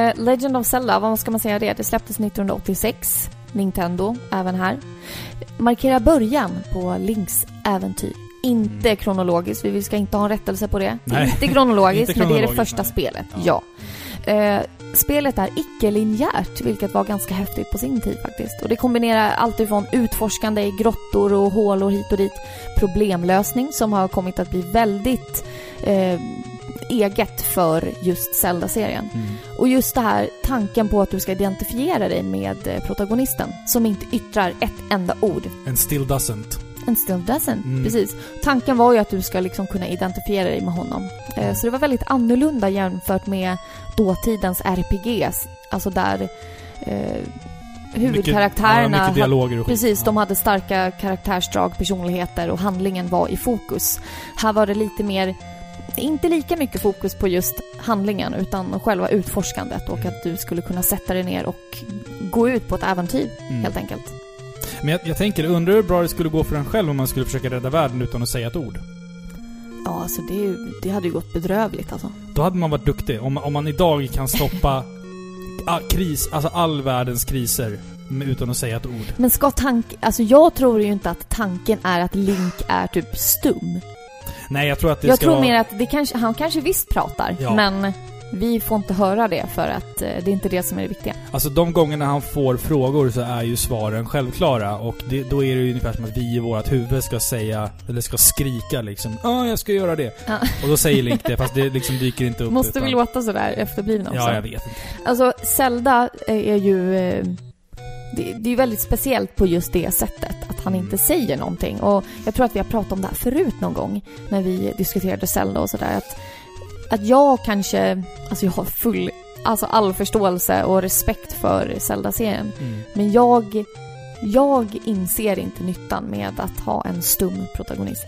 Eh, Legend of Zelda, vad ska man säga det? Det släpptes 1986. Nintendo, även här. Markerar början på Links äventyr. Inte Mm. kronologiskt, vi ska inte ha en rättelse på det. Nej. Inte kronologiskt, Inte men det är det första nej. spelet. Ja. Ja. Eh, spelet är icke-linjärt, vilket var ganska häftigt på sin tid faktiskt. Och det kombinerar allt ifrån utforskande i grottor och hålor hit och dit, problemlösning som har kommit att bli väldigt eh, eget för just Zelda-serien. Mm. Och just det här tanken på att du ska identifiera dig med eh, protagonisten som inte yttrar ett enda ord. And still doesn't. And still doesn't. Mm. Precis. Tanken var ju att du ska liksom kunna identifiera dig med honom. Eh, så det var väldigt annorlunda jämfört med dåtidens RPGs. Alltså där eh, huvudkaraktärerna... Mycket, ja, dialoger och. Precis, Ja. de hade starka karaktärsdrag, personligheter och handlingen var i fokus. Här var det lite mer, inte lika mycket fokus på just handlingen utan själva utforskandet och att du skulle kunna sätta dig ner och gå ut på ett äventyr Mm. helt enkelt. Men jag, jag tänker, undrar hur bra det skulle gå för en själv om man skulle försöka rädda världen utan att säga ett ord? Ja, alltså det, är ju- det hade ju gått bedrövligt alltså. Då hade man varit duktig. Om, om man idag kan stoppa a, kris, alltså all världens kriser utan att säga ett ord. Men ska tank... Alltså jag tror ju inte att tanken är att Link är typ stum. Nej, jag tror att det jag ska tror vara... mer att det kanske, han kanske visst pratar, Ja. men vi får inte höra det för att eh, det är inte det som är det viktiga. Alltså de gångerna han får frågor så är ju svaren självklara och det, då är det ju ungefär som att vi i vårt huvud ska säga, eller ska skrika liksom Ja, jag ska göra det. Ja. Och då säger Link det, fast det liksom dyker inte upp. Måste utan... vi låta sådär efterblivna också? Ja, jag vet inte. Alltså, Zelda är ju... eh, Det, det är ju väldigt speciellt på just det sättet, att han Mm. inte säger någonting. Och jag tror att vi har pratat om det här förut någon gång, när vi diskuterade Zelda och sådär. Att, att jag kanske... Alltså jag har full... Alltså all förståelse och respekt för Zelda-serien. Mm. Men jag... Jag inser inte nyttan med att ha en stum protagonist.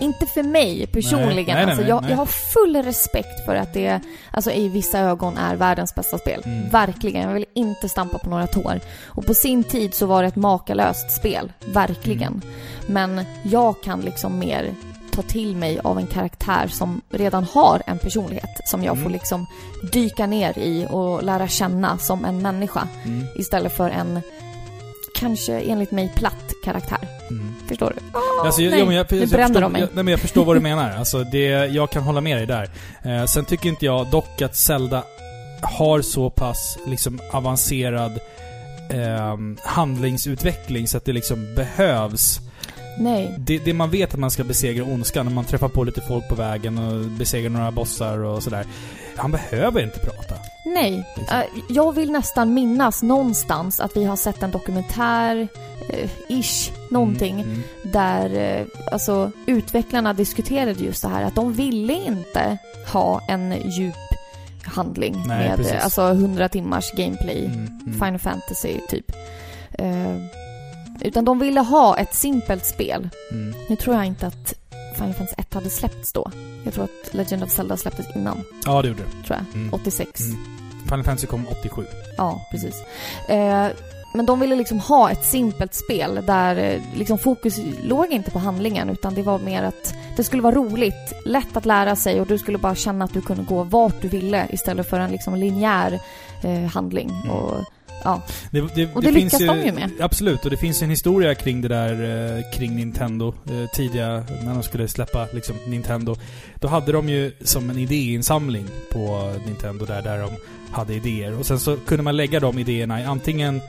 Inte för mig personligen. Nej, nej, nej, alltså, jag, jag har full respekt för att det alltså, i vissa ögon är världens bästa spel. Mm. Verkligen. Jag vill inte stampa på några tår. Och på sin tid så var det ett makalöst spel. Verkligen. Mm. Men jag kan liksom mer ta till mig av en karaktär som redan har en personlighet som jag Mm. får liksom dyka ner i och lära känna som en människa Mm. istället för en kanske enligt mig platt karaktär. Mm. Förstår du? Alltså, jag, nej, ja, men jag, nu jag, bränner förstår, de mig. jag, nej, men jag förstår vad du menar. Alltså, det, jag kan hålla med dig där. Eh, sen tycker inte jag dock att Zelda har så pass liksom, avancerad ehm, handlingsutveckling så att det liksom behövs. Nej. Det, det man vet att man ska besegra ondskan när man träffar på lite folk på vägen och besegrar några bossar och sådär. Han behöver inte prata. Nej. Liksom. Eh, jag vill nästan minnas någonstans att vi har sett en dokumentär, eh, ish, någonting, Mm, mm. där eh, alltså, utvecklarna diskuterade just det här att de ville inte ha en djup handling Nej, med precis. eh, alltså 100 timmars gameplay, Mm, mm. Final Fantasy typ. Utan de ville ha ett simpelt spel. Mm. Nu tror jag inte att Final Fantasy 1 hade släppts då. Jag tror att Legend of Zelda släpptes innan, Ja, det gjorde det. tror jag. Mm. 86. Mm. Final Fantasy kom 87. Ja, precis. Eh, men de ville liksom ha ett simpelt spel där eh, liksom fokus låg inte på handlingen utan det var mer att det skulle vara roligt, lätt att lära sig och du skulle bara känna att du kunde gå vart du ville istället för en liksom linjär eh, handling. Mm. Och, ja. Det, det, Och det lyckas de ju med. Absolut, och det finns ju en historia kring det där, eh, kring Nintendo. Eh, tidiga, när de skulle släppa liksom Nintendo. Då hade de ju som en idéinsamling på Nintendo där, där de hade idéer. Och sen så kunde man lägga de idéerna i antingen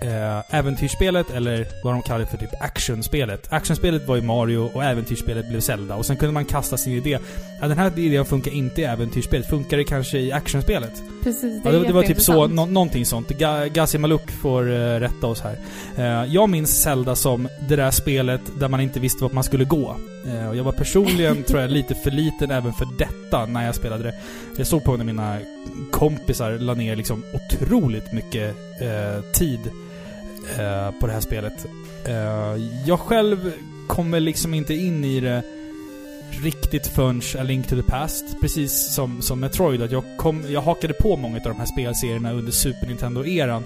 eh, äventyrsspelet eller vad de kallade för typ actionspelet. Actionspelet var ju Mario och äventyrsspelet blev Zelda. Och sen kunde man kasta sin idé. Ja, den här idén funkar inte i äventyrsspelet. Funkar det kanske i actionspelet? Precis, Ja, det, det var typ så, nå, någonting sånt. Ga, Gazi Maluk får uh, rätta oss här. Eh, jag minns Zelda som det där spelet där man inte visste vart man skulle gå. Eh, och jag var personligen, tror jag, lite för liten även för detta när jag spelade det. Jag såg på när mina kompisar la ner liksom otroligt mycket eh, tid eh, på det här spelet. Eh, jag själv kommer liksom inte in i det riktigt förrän A Link to the Past. Precis som, som Metroid. Att jag, kom, jag hakade på många av de här spelserierna under Super Nintendo-eran.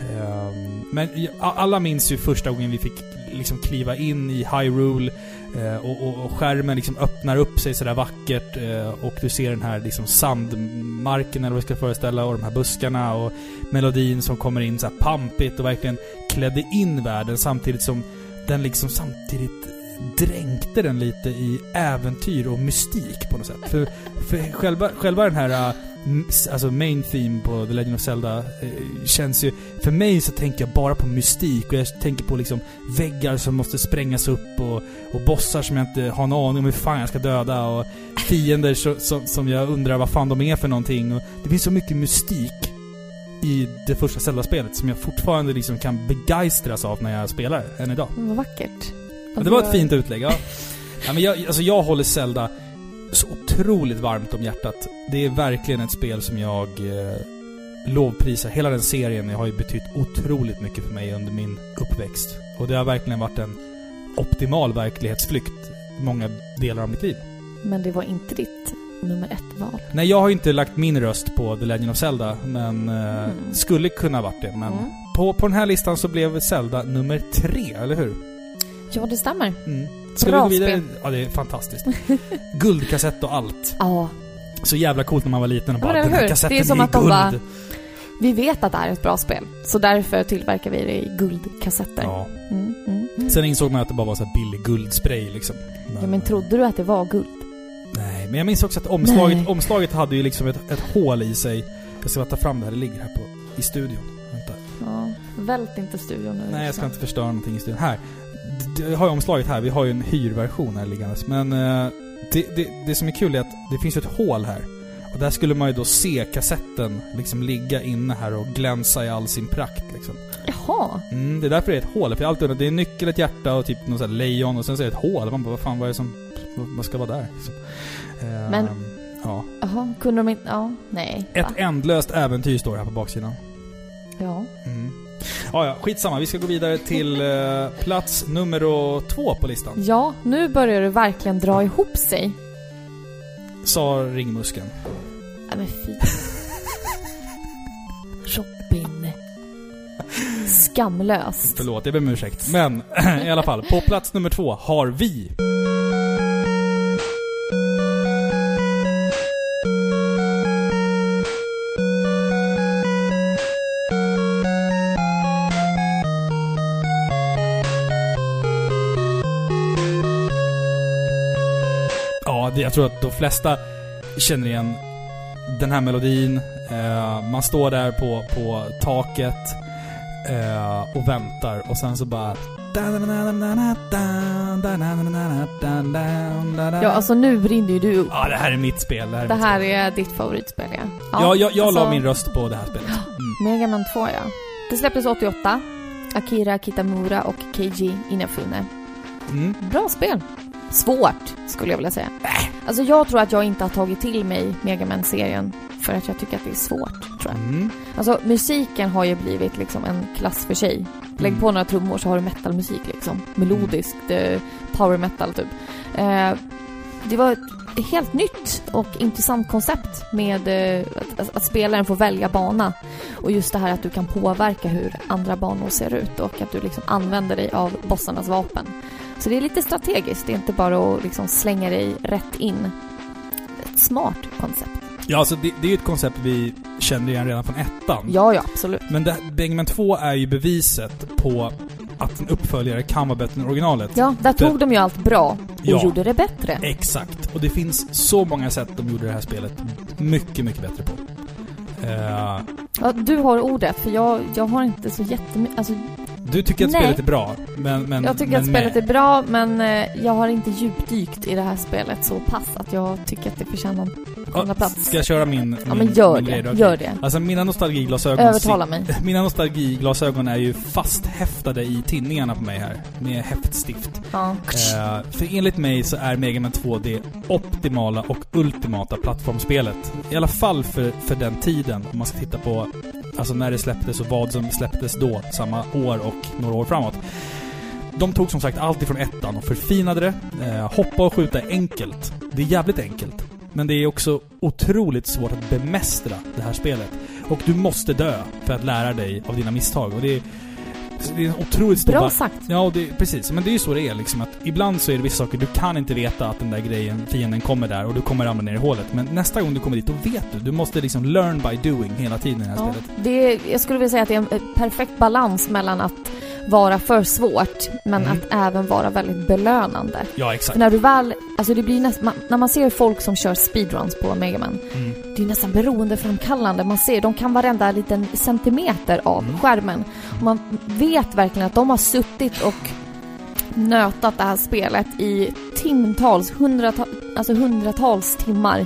Eh, men alla minns ju första gången vi fick liksom kliva in i Hyrule eh, Eh, och, och, och skärmen liksom öppnar upp sig sådär vackert eh, och du ser den här liksom sandmarken eller vad jag ska föreställa och de här buskarna och melodin som kommer in så här pampigt och verkligen klädde in världen samtidigt som den liksom samtidigt dränkte den lite i äventyr och mystik på något sätt. För, för själva, själva den här äh, alltså main theme på The Legend of Zelda eh, känns ju... För mig så tänker jag bara på mystik och jag tänker på liksom väggar som måste sprängas upp och, och bossar som jag inte har en aning om hur fan jag ska döda och fiender så, som, som jag undrar vad fan de är för någonting. Och det finns så mycket mystik i det första Zelda-spelet som jag fortfarande liksom kan begeistras av när jag spelar än idag. Vad vackert. Ja, det var ett fint utlägg, ja. ja men jag, alltså jag håller Zelda så otroligt varmt om hjärtat. Det är verkligen ett spel som jag eh, lovprisar. Hela den serien har ju betytt otroligt mycket för mig under min uppväxt. Och det har verkligen varit en optimal verklighetsflykt många delar av mitt liv. Men det var inte ditt nummer ett-val. Nej, jag har ju inte lagt min röst på The Legend of Zelda, men eh, Mm. skulle kunna varit det. Men Mm. på, på den här listan så blev Zelda nummer tre, eller hur? Ja, det stämmer. Mm. Ska Bra vi gå vidare? spel. Ja, det är fantastiskt. Guldkassett och allt. Ja, Så jävla coolt när man var liten och bara men den här kassetten Det är som i att de guld. bara- vi vet att det är ett bra spel. Så därför tillverkar vi det i guldkassetter. Ja. Mm, mm, mm. Sen insåg man att det bara var så här billig guldspray liksom. Ja, men trodde du att det var guld? Nej, men jag minns också att omslaget, Nej. omslaget hade ju liksom ett, ett hål i sig. Jag ska bara ta fram det här, det ligger här på, i studion. Vänta. Ja, vält inte studion nu. Nej, jag ska inte förstöra någonting i studion. Här. D- Jag har ju omslaget här, vi har ju en hyrversion här liggandes. Men eh, det, det, det som är kul är att det finns ju ett hål här. Och där skulle man ju då se kassetten liksom ligga inne här och glänsa i all sin prakt liksom. Jaha. Mm, det är därför det är ett hål. För jag har alltid undrat, det är en nyckel, ett hjärta och typ något sånt lejon och sen så är det ett hål. Man bara, vad fan vad är det som... Vad ska vara där? Liksom. Eh, Men- Ja. Jaha, kunde de inte... Ja, nej. Ett Va? ändlöst äventyr står det här på baksidan. Ja. Mm. Ja, ja, skitsamma. Vi ska gå vidare till eh, plats nummer två på listan. Ja, nu börjar det verkligen dra ihop sig. Sa ringmuskeln. Nej men fy. Robin. Skamlöst. Förlåt, jag ber om ursäkt. Men i alla fall, på plats nummer två har vi... tror att de flesta känner igen den här melodin. Eh, man står där på, på taket eh, och väntar och sen så bara... Ja, alltså nu brinner ju du upp. Ja, det här är mitt spel. Det här är, Det här är ditt favoritspel, ja. Ja, jag, jag la alltså, min röst på det här spelet. Mm. Mega Man 2, ja. Det släpptes 88. Akira Kitamura och Keiji Inafune. Mm. Bra spel. Svårt, skulle jag vilja säga. Alltså jag tror att jag inte har tagit till mig Mega Man-serien för att jag tycker att det är svårt, tror jag. Mm. Alltså musiken har ju blivit liksom en klass för sig. Lägg Mm. på några trummor så har du metalmusik liksom. Melodiskt, eh, power metal typ. Eh, det var ett helt nytt och intressant koncept med eh, att, att, att spelaren får välja bana. Och just det här att du kan påverka hur andra banor ser ut och att du liksom använder dig av bossarnas vapen. Så det är lite strategiskt, det är inte bara att liksom slänga dig rätt in. Ett smart koncept. Ja, alltså det, det är ju ett koncept vi kände igen redan från ettan. Ja, ja, absolut. Men det, Bangman 2 är ju beviset på att en uppföljare kan vara bättre än originalet. Ja, där tog de ju allt bra och Ja. gjorde det bättre. Exakt. Och det finns så många sätt de gjorde det här spelet mycket, mycket bättre på. Eh, Ja, du har ordet, för jag, jag har inte så jättemycket... Alltså, du tycker att Nej. spelet är bra, men... men jag tycker men att spelet är med. bra, men eh, jag har inte djupdykt i det här spelet så pass att jag tycker att det förtjänar en andra plats. Ska jag köra min... min Ja, men gör det. grej? Okej. Gör det. Alltså mina nostalgiglasögon... Övertala mig. Mina nostalgiglasögon är ju fasthäftade i tinningarna på mig här. Med häftstift. Ja. Eh, för enligt mig så är Mega Man 2 det optimala och ultimata plattformsspelet. I alla fall för, för den tiden. Om man ska titta på alltså när det släpptes och vad som släpptes då, samma år och några år framåt. de tog som sagt allt ifrån ettan och förfinade det. Eh, hoppa och skjuta är enkelt. Det är jävligt enkelt. Men det är också otroligt svårt att bemästra det här spelet. Och du måste dö för att lära dig av dina misstag. Och det är, det är en otroligt stor... Bra sagt. Ja, och det, precis. Men det är ju så det är liksom. Att ibland så är det vissa saker du kan inte veta att den där grejen, fienden kommer där och du kommer ramla ner i hålet. Men nästa gång du kommer dit, då vet du. Du måste liksom learn by doing hela tiden i det här Ja, spelet. det är, jag skulle vilja säga att det är en eh, perfekt balans mellan att vara för svårt, men Mm. att även vara väldigt belönande. Ja, För exakt. när du väl, alltså det blir nästan, när man ser folk som kör speedruns på Mega Man, Mm. det är nästan beroendeframkallande. Man ser, de kan varenda liten centimeter av Mm. skärmen. Och man vet verkligen att de har suttit och nötat det här spelet i timtals, hundratals, alltså hundratals timmar.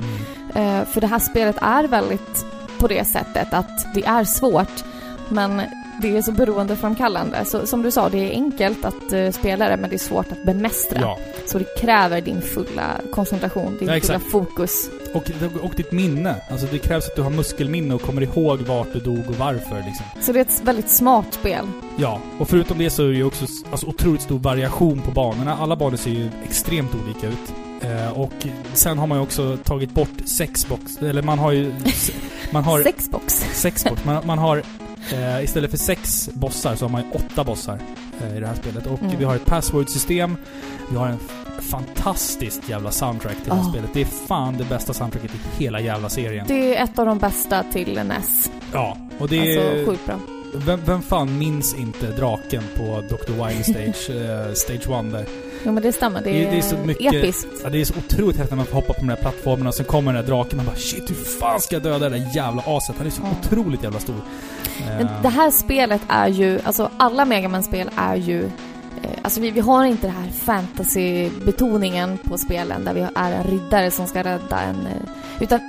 Mm. Eh, för det här spelet är väldigt på det sättet att det är svårt, men det är så beroendeframkallande. Så som du sa, det är enkelt att eh, spela det, men det är svårt att bemästra. Ja. Så det kräver din fulla koncentration, din Ja, fulla fokus. Och, och ditt minne. Alltså det krävs att du har muskelminne och kommer ihåg vart du dog och varför liksom. Så det är ett väldigt smart spel. Ja, och förutom det så är det ju också alltså, otroligt stor variation på banorna. Alla banor ser ju extremt olika ut. Eh, och sen har man ju också tagit bort sex box, eller man har ju... Man har Sexbox. sex box. Man, man har... Eh, istället för sex bossar så har man ju åtta bossar eh, i det här spelet. Och Mm. vi har ett password-system. Vi har en fantastiskt jävla soundtrack till det här Ja. spelet. Det är fan det bästa soundtracket i hela jävla serien. Det är ett av de bästa till NES. Ja, och det är... Alltså sjukt bra. Vem, vem fan minns inte draken på Dr. Wily Stage, eh, Stage 1 där? Jo men det stämmer, det Det- är, det är så mycket- episkt. Ja, det är så otroligt häftigt när man får hoppa på de där plattformarna och sen kommer den där draken och man bara shit hur fan ska jag döda det där jävla aset? Han är så Ja. otroligt jävla stor. Men Eh, det här spelet är ju, alltså alla Mega Man-spel är ju eh, Alltså vi, vi har inte den här fantasy-betoningen på spelen där vi är en riddare som ska rädda en... eh, Utan,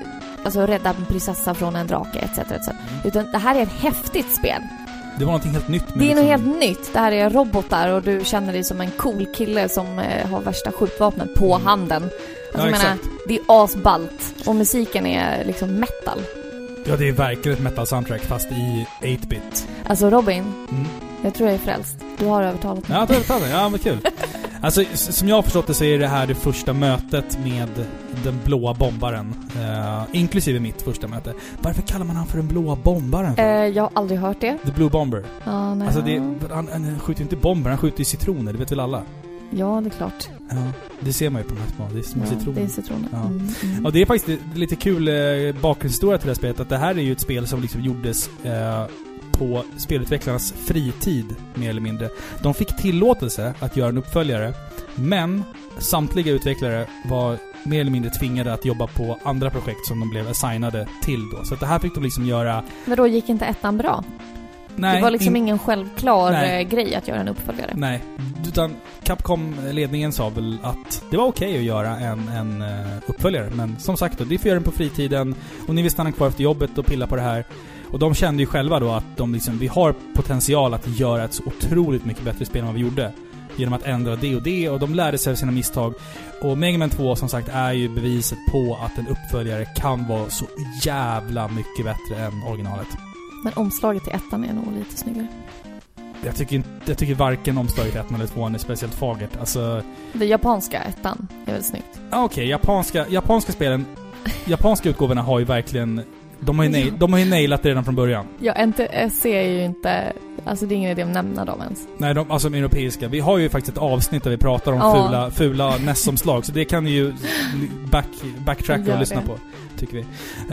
alltså rädda en prinsessa från en drake etc. etc. Mm. Utan det här är ett häftigt spel. Det var någonting helt nytt Det är något liksom- helt nytt. Det här är robotar och du känner dig som en cool kille som eh, har värsta skjutvapnet på Mm. handen. Alltså Ja, jag menar, det är asballt. Och musiken är liksom metal. Ja, det är verkligen ett metal soundtrack fast i 8-bit. Alltså Robin, Mm. jag tror jag är frälst. Du har övertalat mig. Ja, ta ta det. Ja, vad kul. Alltså, som jag har förstått det så är det här det första mötet med den blåa bombaren. Eh, inklusive mitt första möte. Varför kallar man han för den blåa bombaren? För? Eh, jag har aldrig hört det. The Blue Bomber. Ja, nej. Alltså det, han, han skjuter ju inte bomber, han skjuter ju citroner, det vet väl alla? Ja, det är klart. Ja, det ser man ju på de här små, det är små Ja, citroner. det är citroner. Ja. Mm, mm. Ja, det är faktiskt li- lite kul eh, bakgrundshistoria till det här spelet. Att det här är ju ett spel som liksom gjordes eh, på spelutvecklarnas fritid, mer eller mindre. De fick tillåtelse att göra en uppföljare, men samtliga utvecklare var mer eller mindre tvingade att jobba på andra projekt som de blev assignade till då. Så att det här fick de liksom göra... Men då gick inte ettan bra? Nej, det var liksom in- ingen självklar Nej. eh, grej att göra en uppföljare. Nej, utan Capcom-ledningen sa väl att det var okej att göra en, en eh, uppföljare. Men som sagt då, ni får göra den på fritiden och ni vill stanna kvar efter jobbet och pilla på det här. Och de kände ju själva då att de liksom, vi har potential att göra ett så otroligt mycket bättre spel än vad vi gjorde. Genom att ändra det och det och de lärde sig av sina misstag. Och Mega Man 2 som sagt är ju beviset på att en uppföljare kan vara så jävla mycket bättre än originalet. Men omslaget till ettan är nog lite snyggare. Jag tycker, inte, jag tycker varken omslaget 1 eller 2 är speciellt fagert. Alltså, Det japanska ettan är väl snyggt? Ja, Okej, japanska, japanska spelen... Japanska utgåvorna har ju verkligen... De har ju, nail, de har ju nailat det redan från början. Ja, NTSC är ju inte... Alltså det är ingen idé att nämna dem ens. Nej, de, alltså de europeiska. Vi har ju faktiskt ett avsnitt där vi pratar om Ja. fula, fula NES-omslag, så det kan ni ju back, backtracka Gör och lyssna det. på. Tycker vi.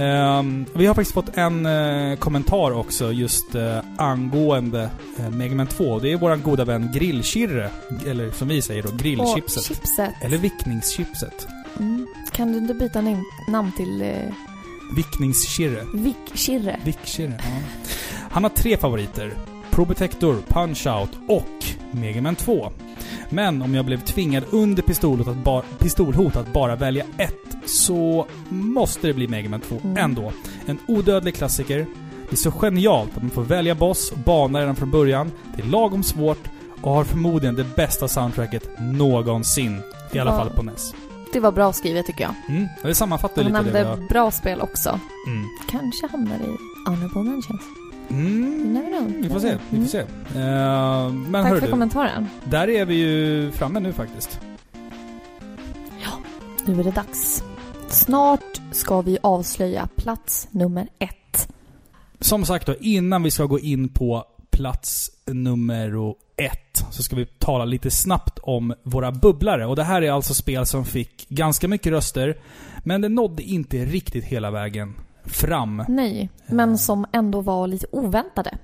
Ehm, vi har faktiskt fått en eh, kommentar också just uh, angående uh, Mega Man 2. Det är våran goda vän Grillkirre, eller som vi säger då, grillchipset. chipset. Eller vickningschipset. Mm. Kan du inte byta namn till eh, Vickningskirre. Vic Kirre? Vickkirre, ja. Han har tre favoriter. Probotector, Punch-Out och Mega Man 2. Men om jag blev tvingad under pistolhot att, ba- pistolhot att bara välja ett så måste det bli Mega Man 2 Mm. ändå. En odödlig klassiker. Det är så genialt att man får välja boss och bana redan från början. Det är lagom svårt och har förmodligen det bästa soundtracket någonsin. I alla Ja. fall på NES. Det var bra skrivet tycker jag. Mm, det sammanfattar Han lite det vi nämnde bra spel också. Mm. Kanske hamnar i honorable mentions. Mm. Know. Vi får se, vi får se. Eh, men Tack hör för du, kommentaren. där är vi ju framme nu faktiskt. Nu är det dags. Snart ska vi avslöja plats nummer ett. Som sagt då, innan vi ska gå in på plats nummer ett så ska vi tala lite snabbt om våra bubblare. Och det här är alltså spel som fick ganska mycket röster, men det nådde inte riktigt hela vägen fram. Nej, men som ändå var lite oväntade.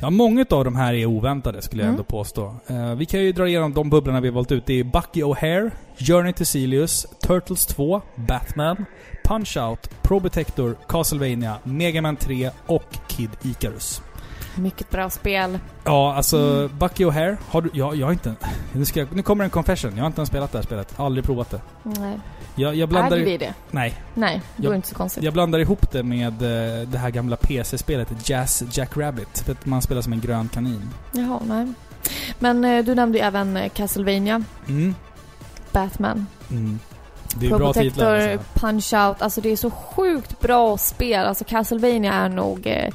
Ja, många av de här är oväntade skulle jag Mm. ändå påstå. Eh, vi kan ju dra igenom de bubblorna vi har valt ut. Det är Bucky O'Hare, Journey to Celius, Turtles 2, Batman, Punch-Out, Probotector, Castlevania, Mega Man 3 och Kid Icarus. Mycket bra spel. Ja, alltså Bucky O'Hare, har du... Ja, jag har inte... Nu, ska jag, nu kommer en confession. Jag har inte ens spelat det här spelet. Aldrig provat det. Nej. Jag, jag blandar... Äger vi det? Nej. Nej, det Jag- var inte så konstigt. Jag blandar ihop det med eh, det här gamla PC-spelet Jazz Jackrabbit. För att man spelar som en grön kanin. Jaha, nej. Men eh, du nämnde ju även eh, Castlevania, Mm. Batman, Mm. Det är bra titlar. Alltså. Punch-Out. Alltså det är så sjukt bra spel. Alltså Castlevania är nog...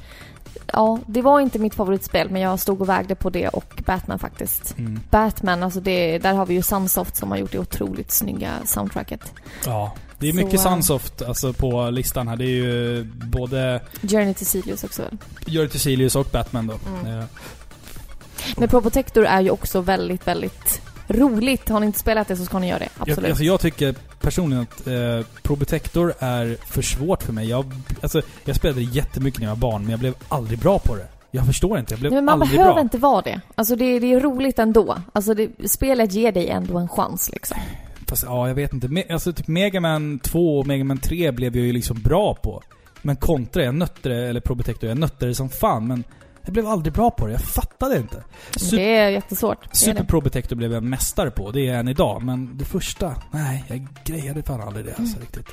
Ja, det var inte mitt favoritspel men jag stod och vägde på det och Batman faktiskt. Mm. Batman, alltså det, där har vi ju Sunsoft som har gjort det otroligt snygga soundtracket. Ja. Det är Så, mycket eh, Sunsoft alltså, på listan här. Det är ju både Journey to Sirius också väl? Journey to Celius och Batman då. Mm. Eh, Men Probotector är ju också väldigt, väldigt roligt. Har ni inte spelat det så ska ni göra det. Jag, Absolut. alltså jag tycker personligen att eh, Probotector är för svårt för mig. Jag, alltså, jag spelade jättemycket när jag var barn, men jag blev aldrig bra på det. Jag förstår inte, jag blev Nej, men man aldrig behöver bra. inte vara det. Alltså det, det är roligt ändå. Alltså det, spelet ger dig ändå en chans liksom. Fast ja, jag vet inte. Me, alltså typ Mega Man 2 och Mega Man 3 blev jag ju liksom bra på. Men kontra, jag nötte det, eller Probotector, jag nötte det som fan, men jag blev aldrig bra på det. Jag fattade inte. Super, Det är jättesvårt. Det Super det. Probotector blev jag mästare på, det är jag än idag. Men det första, nej, jag grejade fan aldrig det alltså riktigt.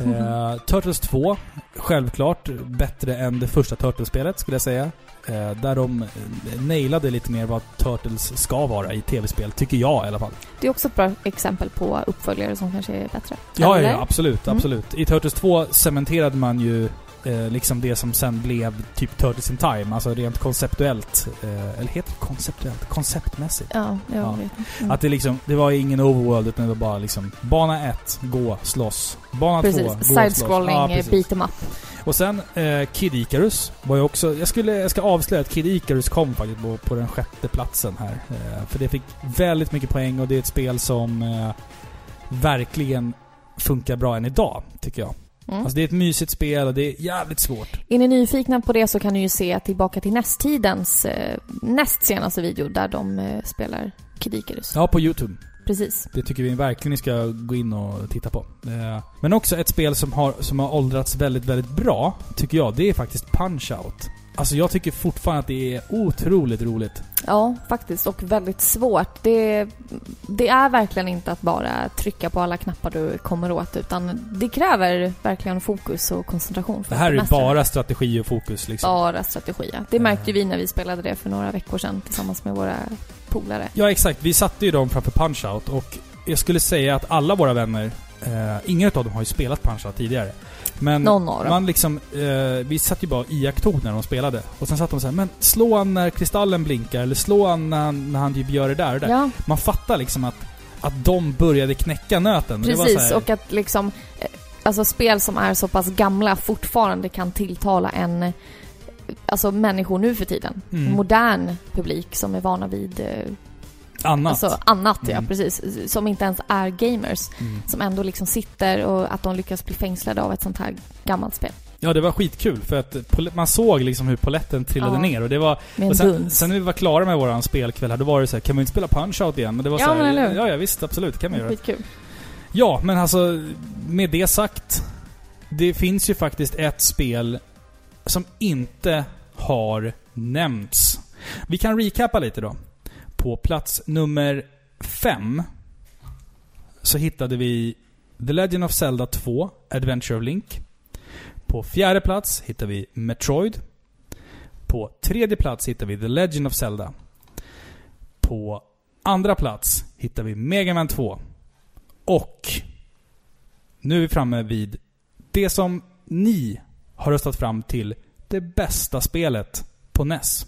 Eh, Turtles 2, självklart bättre än det första Turtles-spelet skulle jag säga. Eh, där de eh, nailade lite mer vad Turtles ska vara i tv-spel, tycker jag i alla fall. Det är också ett bra exempel på uppföljare som kanske är bättre. Ja, Eller? ja, absolut, Mm. absolut. I Turtles 2 cementerade man ju eh, liksom det som sen blev typ Turtles in Time, alltså rent konceptuellt. Eh, eller heter det konceptuellt? Konceptmässigt. Ja, jag Ja. vet. Mm. Att det liksom, det var ingen overworld utan det var bara liksom Bana 1, gå, slåss. Bana 2, gå, slåss. Side-scrolling, Ja, ja, precis. beat em up. Och sen eh, Kid Icarus var ju också... Jag, skulle, jag ska avslöja att Kid Icarus kom faktiskt på, på den sjätte platsen här. Eh, för det fick väldigt mycket poäng och det är ett spel som eh, verkligen funkar bra än idag, tycker jag. Mm. Alltså det är ett mysigt spel och det är jävligt svårt. Är ni nyfikna på det så kan ni ju se tillbaka till nästtidens eh, näst senaste video där de eh, spelar Kid Icarus. Ja, på YouTube. Precis. Det tycker vi verkligen ni ska gå in och titta på. Eh, Men också ett spel som har, som har åldrats väldigt, väldigt bra, tycker jag, det är faktiskt Punch-Out. Alltså jag tycker fortfarande att det är otroligt roligt. Ja, faktiskt. Och väldigt svårt. Det, det är verkligen inte att bara trycka på alla knappar du kommer åt utan det kräver verkligen fokus och koncentration. För Det här är ju bara strategi och fokus liksom. Bara strategi, ja. Det märkte vi när vi spelade det för några veckor sedan tillsammans med våra polare. Ja, exakt. Vi satte ju dem framför Punch-Out och jag skulle säga att alla våra vänner, eh, ingen av dem har ju spelat Punch-Out tidigare. Men Någon av dem. man liksom, eh, vi satt ju bara och iakttog när de spelade. Och sen satt de så här, men slå han när kristallen blinkar, eller slå han när han, när han typ gör det där och det där. Ja, Man fattar liksom att, att de började knäcka nöten. Precis. här, Och att liksom, eh, alltså spel som är så pass gamla fortfarande kan tilltala en, alltså människor nu för tiden. Mm. Modern publik som är vana vid annat. Alltså annat, ja Mm. precis. Som inte ens är gamers. Mm. Som ändå liksom sitter och att de lyckas bli fängslade av ett sånt här gammalt spel. Ja, det var skitkul för att man såg liksom hur poletten trillade Ja. ner och det var... Och sen, sen när vi var klara med våran spelkväll här, då var det så här, kan vi inte spela Punch-Out igen? Men det var Ja, så här, men ja, ja visst, absolut, kan vi göra. Skitkul. Ja, men alltså med det sagt. Det finns ju faktiskt ett spel som inte har nämnts. Vi kan recappa lite då. På plats nummer fem så hittade vi The Legend of Zelda 2, Adventure of Link. På fjärde plats hittar vi Metroid. På tredje plats hittar vi The Legend of Zelda. På andra plats hittar vi Mega Man 2. Och nu är vi framme vid det som ni har röstat fram till det bästa spelet på NES.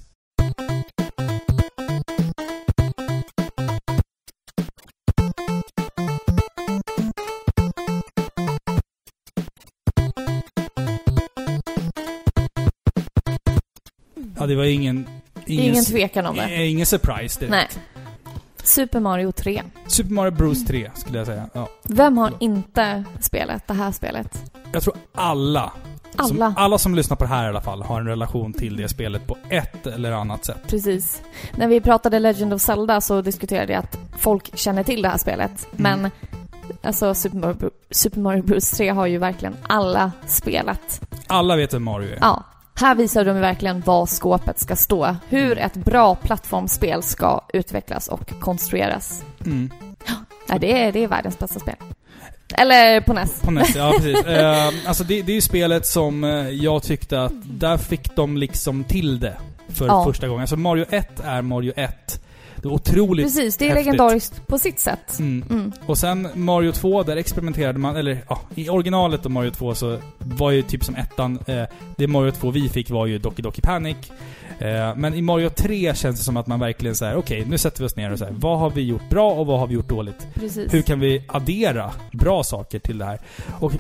Ja, det var ingen... Ingen, tvekan om det. eh, Ingen surprise direkt. Nej. Super Mario 3. Super Mario Bros 3 skulle jag säga. Ja. Vem har inte spelat det här spelet? Jag tror alla, Som, Alla. alla som lyssnar på det här i alla fall har en relation till det spelet på ett eller annat sätt. Precis. När vi pratade Legend of Zelda så diskuterade jag att folk känner till det här spelet. Mm. Men alltså Super Mario, Super Mario Bros 3 har ju verkligen alla spelat. Alla vet vem Mario är. Ja. Här visar de verkligen vad skåpet ska stå. Hur ett bra plattformsspel ska utvecklas och konstrueras. Mm. Ja, det, är, det är världens bästa spel. Eller på NES. På NES, ja precis. Eh, alltså det, det är ju spelet som eh, jag tyckte att där fick de liksom till det för Ja. första gången. Alltså Mario 1 är Mario 1. Det är otroligt... Precis, det är häftigt. legendariskt på sitt sätt. Mm. Mm. Och sen Mario 2, där experimenterade man, eller ja, i originalet av Mario 2 så var ju typ som ettan, eh, det Mario 2 vi fick var ju Doki Doki Panic. Eh, men i Mario 3 känns det som att man verkligen säger: okej nu sätter vi oss ner och säger vad har vi gjort bra och vad har vi gjort dåligt? Precis. Hur kan vi addera bra saker till det här? Och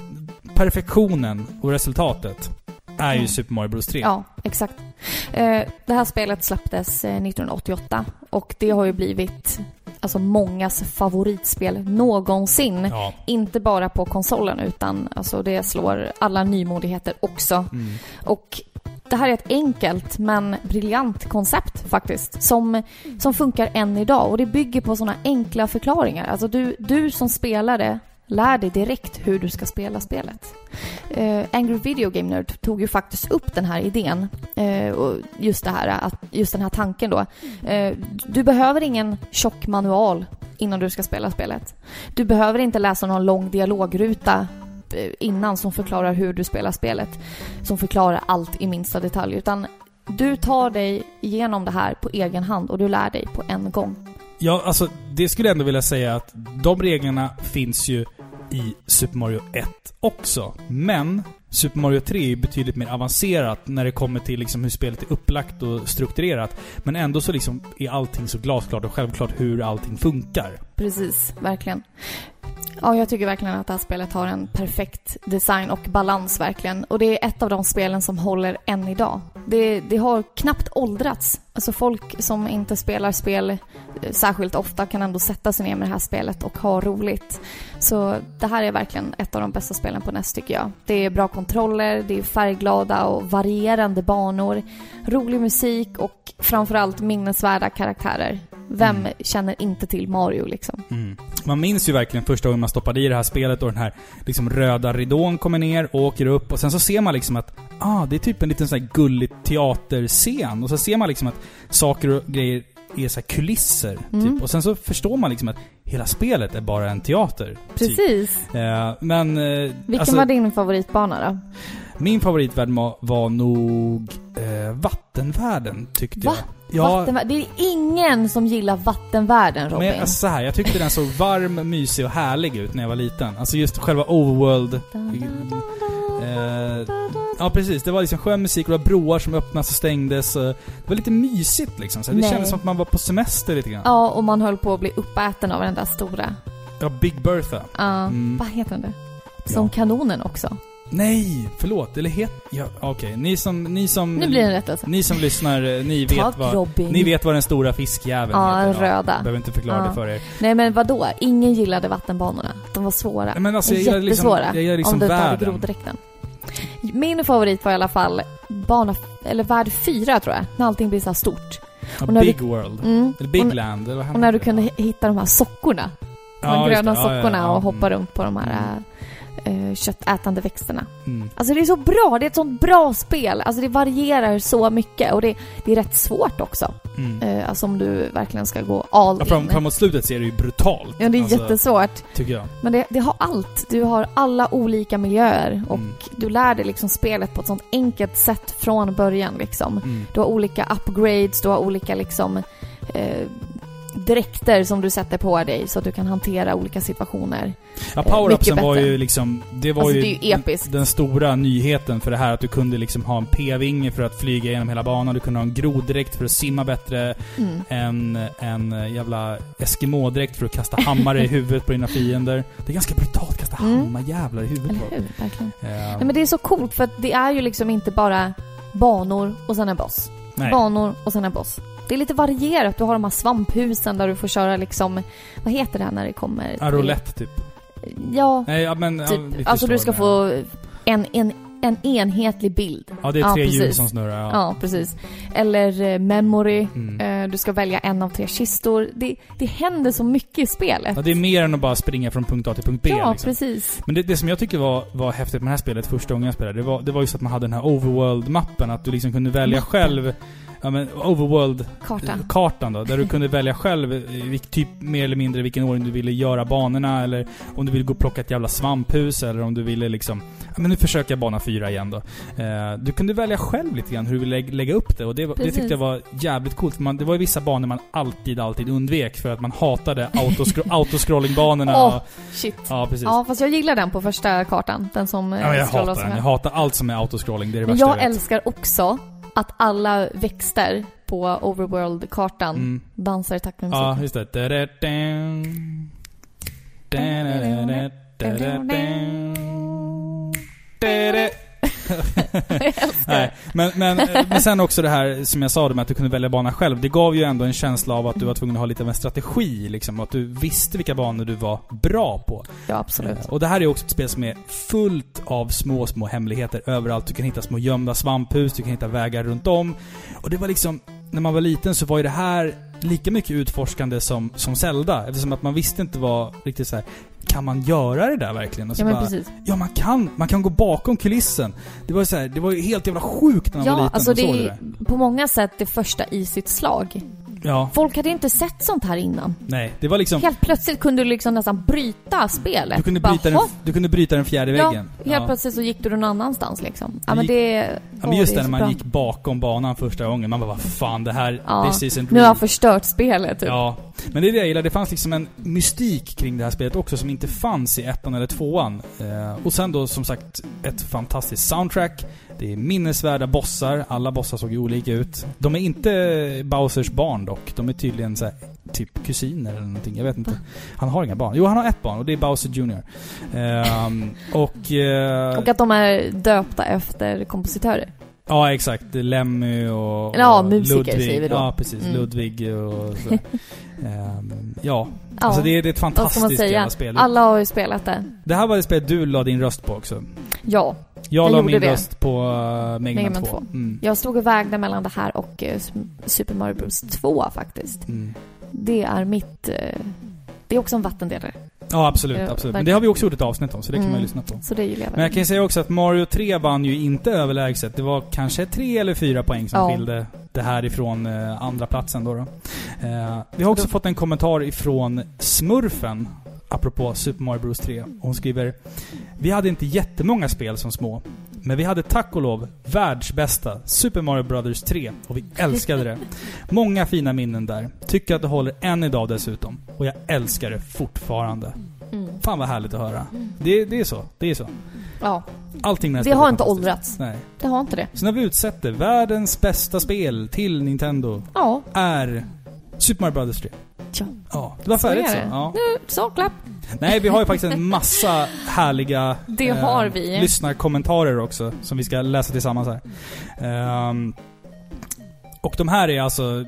perfektionen och resultatet är ju. Super Mario Bros 3. Ja, exakt. Eh, det här spelet släpptes eh, 1988 och det har ju blivit alltså mångas favoritspel någonsin. Ja. Inte bara på konsolen utan alltså det slår alla nymodigheter också. Mm. Och det här är ett enkelt men briljant koncept faktiskt som, som funkar än idag och det bygger på sådana enkla förklaringar. Alltså du, du som spelare lär dig direkt hur du ska spela spelet. Eh, Angry Video Game Nerd tog ju faktiskt upp den här idén eh, och just det här, att, just den här tanken då. Eh, du behöver ingen tjock manual innan du ska spela spelet. Du behöver inte läsa någon lång dialogruta eh, innan som förklarar hur du spelar spelet. Som förklarar allt i minsta detalj. Utan du tar dig igenom det här på egen hand och du lär dig på en gång. Ja, alltså det skulle jag ändå vilja säga att de reglerna finns ju i Super Mario 1 också. Men Super Mario 3 är ju betydligt mer avancerat när det kommer till liksom hur spelet är upplagt och strukturerat. Men ändå så liksom är allting så glasklart och självklart hur allting funkar. Precis, verkligen. Ja, jag tycker verkligen att det här spelet har en perfekt design och balans verkligen. Och det är ett av de spelen som håller än idag. Det, det har knappt åldrats. Alltså folk som inte spelar spel eh, särskilt ofta kan ändå sätta sig ner med det här spelet och ha roligt. Så det här är verkligen ett av de bästa spelen på NES tycker jag. Det är bra kontroller, det är färgglada och varierande banor, rolig musik och framförallt minnesvärda karaktärer. Vem Mm. känner inte till Mario liksom? Man minns ju verkligen första gången man stoppade i det här spelet och den här liksom röda ridån kommer ner och åker upp och sen så ser man liksom att ah, det är typ en liten sån här gullig teaterscen och så ser man liksom att saker och grejer är så kulisser. Mm. Typ. Och sen så förstår man liksom att hela spelet är bara en teater. Typ. Precis. Eh, men... Eh, Vilken alltså, var din favoritbana då? Min favoritvärld var, nog eh, vattenvärlden, tyckte Va? jag. Ja, det är ingen som gillar vattenvärlden Robin. men alltså, så här, jag tyckte den såg varm, mysig och härlig ut när jag var liten. Alltså just själva overworld Eh, ja precis, det var liksom skön musik och det var broar som öppnades och stängdes. Det var lite mysigt liksom. Så det Nej. kändes som att man var på semester lite grann. Ja, och man höll på att bli uppäten av den där stora. Ja, Big Bertha. Ja, Mm. vad heter den där? Som Ja. kanonen också. Nej, förlåt. Eller het... Ja, okej. Ni som... Ni som... Nu blir det en rättelse. Ni som lyssnar, eh, ni vet vad... Robin. Ni vet vad den stora fiskjäveln Ja, heter. röda. Jag behöver inte förklara Ja. det för er. Nej men vadå? Ingen gillade vattenbanorna. De var svåra. Nej, Men alltså, jag gör liksom, jag gör liksom om du världen. groddräkten. Min favorit var i alla fall bana... Eller värld fyra tror jag. När allting blir så stort. Ja, och när Big du- World. Mm. Eller Big och, Land, eller vad och när du kunde hitta de här sockorna. Ja, de just gröna det. Ja, ja, sockorna ja. och hoppa Mm. runt på de här äh, köttätande växterna. Mm. Alltså det är så bra, det är ett sånt bra spel. Alltså det varierar så mycket och det, det är rätt svårt också. Mm. Eh, alltså om du verkligen ska gå all Ja, fram, in. framåt slutet ser det ju brutalt. Ja, det är alltså, jättesvårt. Tycker jag. Men det, det har allt. Du har alla olika miljöer och Mm. du lär dig liksom spelet på ett sånt enkelt sätt från början liksom. Mm. Du har olika upgrades, du har olika liksom eh, dräkter som du sätter på dig så att du kan hantera olika situationer. Ja, Eh, power-upsen var ju liksom... Det var Alltså, ju, det är ju episkt. Den, stora nyheten för det här att du kunde liksom ha en p-vinge för att flyga genom hela banan. Du kunde ha en groddräkt för att simma bättre. Mm. En, en jävla Eskimo-dräkt för att kasta hammare i huvudet på dina fiender. Det är ganska brutalt att kasta Mm. hammarjävlar i huvudet Eller hur? Verkligen. Eh, Nej, men det är så coolt för att det är ju liksom inte bara banor och sen en boss. nej. Banor och sen en boss. Det är lite varierat. Du har de här svamphusen där du får köra liksom... Vad heter det här när det kommer? Ja, roulette typ. Ja, Nej, ja, men... ja, typ. vi alltså du ska få en, en, en enhetlig bild. Ja, det är Ja, tre hjul precis. som snurrar. Ja. Ja, precis. Eller eh, memory. Mm. Eh, du ska välja en av tre kistor. Det, det händer så mycket i spelet. Ja, det är mer än att bara springa från punkt A till punkt B. Ja, liksom. precis. Men det, det som jag tycker var, var häftigt med det här spelet första gången jag spelade, det var, det var just att man hade den här overworld-mappen. Att du liksom kunde välja Mappen. själv Ja men overworld-kartan Kartan. då, där du kunde välja själv eh, typ mer eller mindre vilken ordning du ville göra banorna eller om du ville gå och plocka ett jävla svamphus eller om du ville liksom... Ja men nu försöker jag bana fyra igen då. Eh, du kunde välja själv lite grann hur du ville lägga, lägga upp det och det, det tyckte jag var jävligt coolt. För man, det var ju vissa banor man alltid, alltid undvek för att man hatade autoscro autoscrollingbanorna. Åh, och- shit. Ja, precis. Ja, fast jag gillar den på första kartan. Den som eh, Ja, jag scrollar hatar den. Jag hatar allt som är autoscrolling. Det är det Men värsta jag vet. älskar också att alla växter på overworld-kartan Mm. dansar i takt med musiken. Ja, just det. Nej, men, men, men sen också det här som jag sa, det med att du kunde välja bana själv. Det gav ju ändå en känsla av att du var tvungen att ha lite av en strategi. Liksom, att du visste vilka banor du var bra på. Ja, absolut. Eh, Och det här är också ett spel som är fullt av små, små hemligheter överallt. Du kan hitta små gömda svamphus, du kan hitta vägar runt om. Och det var liksom, när man var liten så var ju det här lika mycket utforskande som, som Zelda. Eftersom att man visste inte vad riktigt så här. Kan man göra det där verkligen? Och så Ja, men bara, precis. ja man kan, man kan gå bakom kulissen. Det var ju så här, det var ju helt jävla sjukt när man var Ja, liten alltså det såg det är på många sätt det första i sitt slag. Ja, Folk hade inte sett sånt här innan. nej. Det var liksom, Helt plötsligt kunde du liksom nästan bryta spelet. du kunde Bara, bryta, den, du kunde bryta den fjärde Ja, väggen. helt plötsligt så gick du någon annanstans liksom. Ja, men det... Ja, men just det det, är när man bra. gick bakom banan första gången. Man bara, vad fan det här, Ja, this isn't Nu har real. jag förstört spelet typ. Ja, men det är det jag gillar. Det fanns liksom en mystik kring det här spelet också som inte fanns i ettan eller tvåan. Eh, och sen då som sagt ett fantastiskt soundtrack. Det är minnesvärda bossar. Alla bossar såg ju olika ut. De är inte Bowsers barn dock. De är tydligen så här, typ kusiner eller någonting. Jag vet inte. Han har inga barn. Jo, han har ett barn och det är Bowser Jr. Ehm, och... eh, Och att de är döpta efter kompositörer. Ja, exakt. Lemmy och... Ja, och musiker Ludvig. säger vi då. Ja, precis. Mm. Ludvig och så. Ehm, ja. Ja, Alltså det är, det är ett fantastiskt jävla spel. Alla har ju spelat det. Det här var det spel du la din röst på också. Ja, Jag, la min det. röst på uh, Mega Man 2. 2. Mm. jag stod och vägde mellan det här och eh, Super Mario Bros 2 faktiskt. Mm. Det är mitt... eh, Det är också en vattendelare. Ja, absolut. Ja, absolut. Men det har vi också gjort ett avsnitt om, så det kan Mm. man ju lyssna på. Så det gillar jag Men jag kan ju säga också att Mario 3 vann ju inte överlägset. Det var kanske tre eller fyra poäng som Ja. skilde det här ifrån eh, andra platsen då. då. Eh, vi har också fått en kommentar ifrån Smurfen, apropå Super Mario Bros 3. Hon skriver Vi hade inte jättemånga spel som små. Men vi hade tack och lov världsbästa Super Mario Brothers 3 och vi älskade det. Många fina minnen där. Tycker att det håller än idag dessutom. Och jag älskar det fortfarande. Mm. Fan vad härligt att höra. Det, det är så. Det är så. Ja, Allting med det spelet har inte åldrats. Nej. Det har inte det. Så när vi utsätter världens bästa spel till Nintendo Ja, är Super Mario Brothers 3. Tja. Ja, det var Så färdigt är så. det. Ja. nu, så klapp. Nej, vi har ju faktiskt en massa härliga Det eh, har vi. lyssnarkommentarer också som vi ska läsa tillsammans här. Ehm, och de här är alltså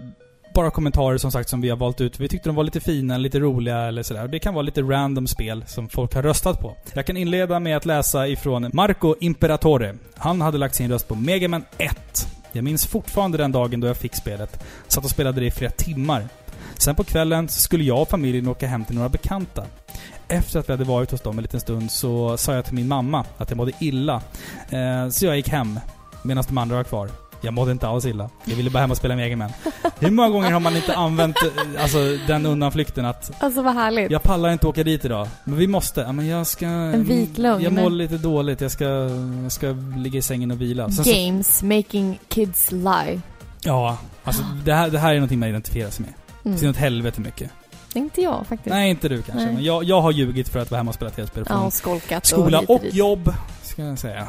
bara kommentarer som sagt som vi har valt ut. Vi tyckte de var lite fina, lite roliga eller sådär. Det kan vara lite random spel som folk har röstat på. Jag kan inleda med att läsa ifrån Marco Imperatore. Han hade lagt sin röst på Mega Man 1. Jag minns fortfarande den dagen då jag fick spelet. Satt och spelade det i flera timmar. Sen på kvällen så skulle jag och familjen åka hem till några bekanta. Efter att vi hade varit hos dem en liten stund så sa jag till min mamma att jag mådde illa. Eh, så jag gick hem medan de andra var kvar. Jag mådde inte alls illa. Jag ville bara hem och spela Mega Man. Hur många gånger har man inte använt eh, alltså, den undanflykten att Alltså vad härligt. jag pallar inte åka dit idag. Men vi måste. Ja, men jag ska... En vit lögn. Jag mår lite dåligt. Jag ska, jag ska ligga i sängen och vila. Sen så, Games making kids lie. ja, alltså det här, det här är någonting man identifierar sig med. Mm. Det är något helvete mycket. Inte jag faktiskt. Nej, inte du kanske. Nej. Men jag, jag har ljugit för att vara hemma och spela tv-spel. Ja, och skolkat skola och, och jobb, ska jag säga.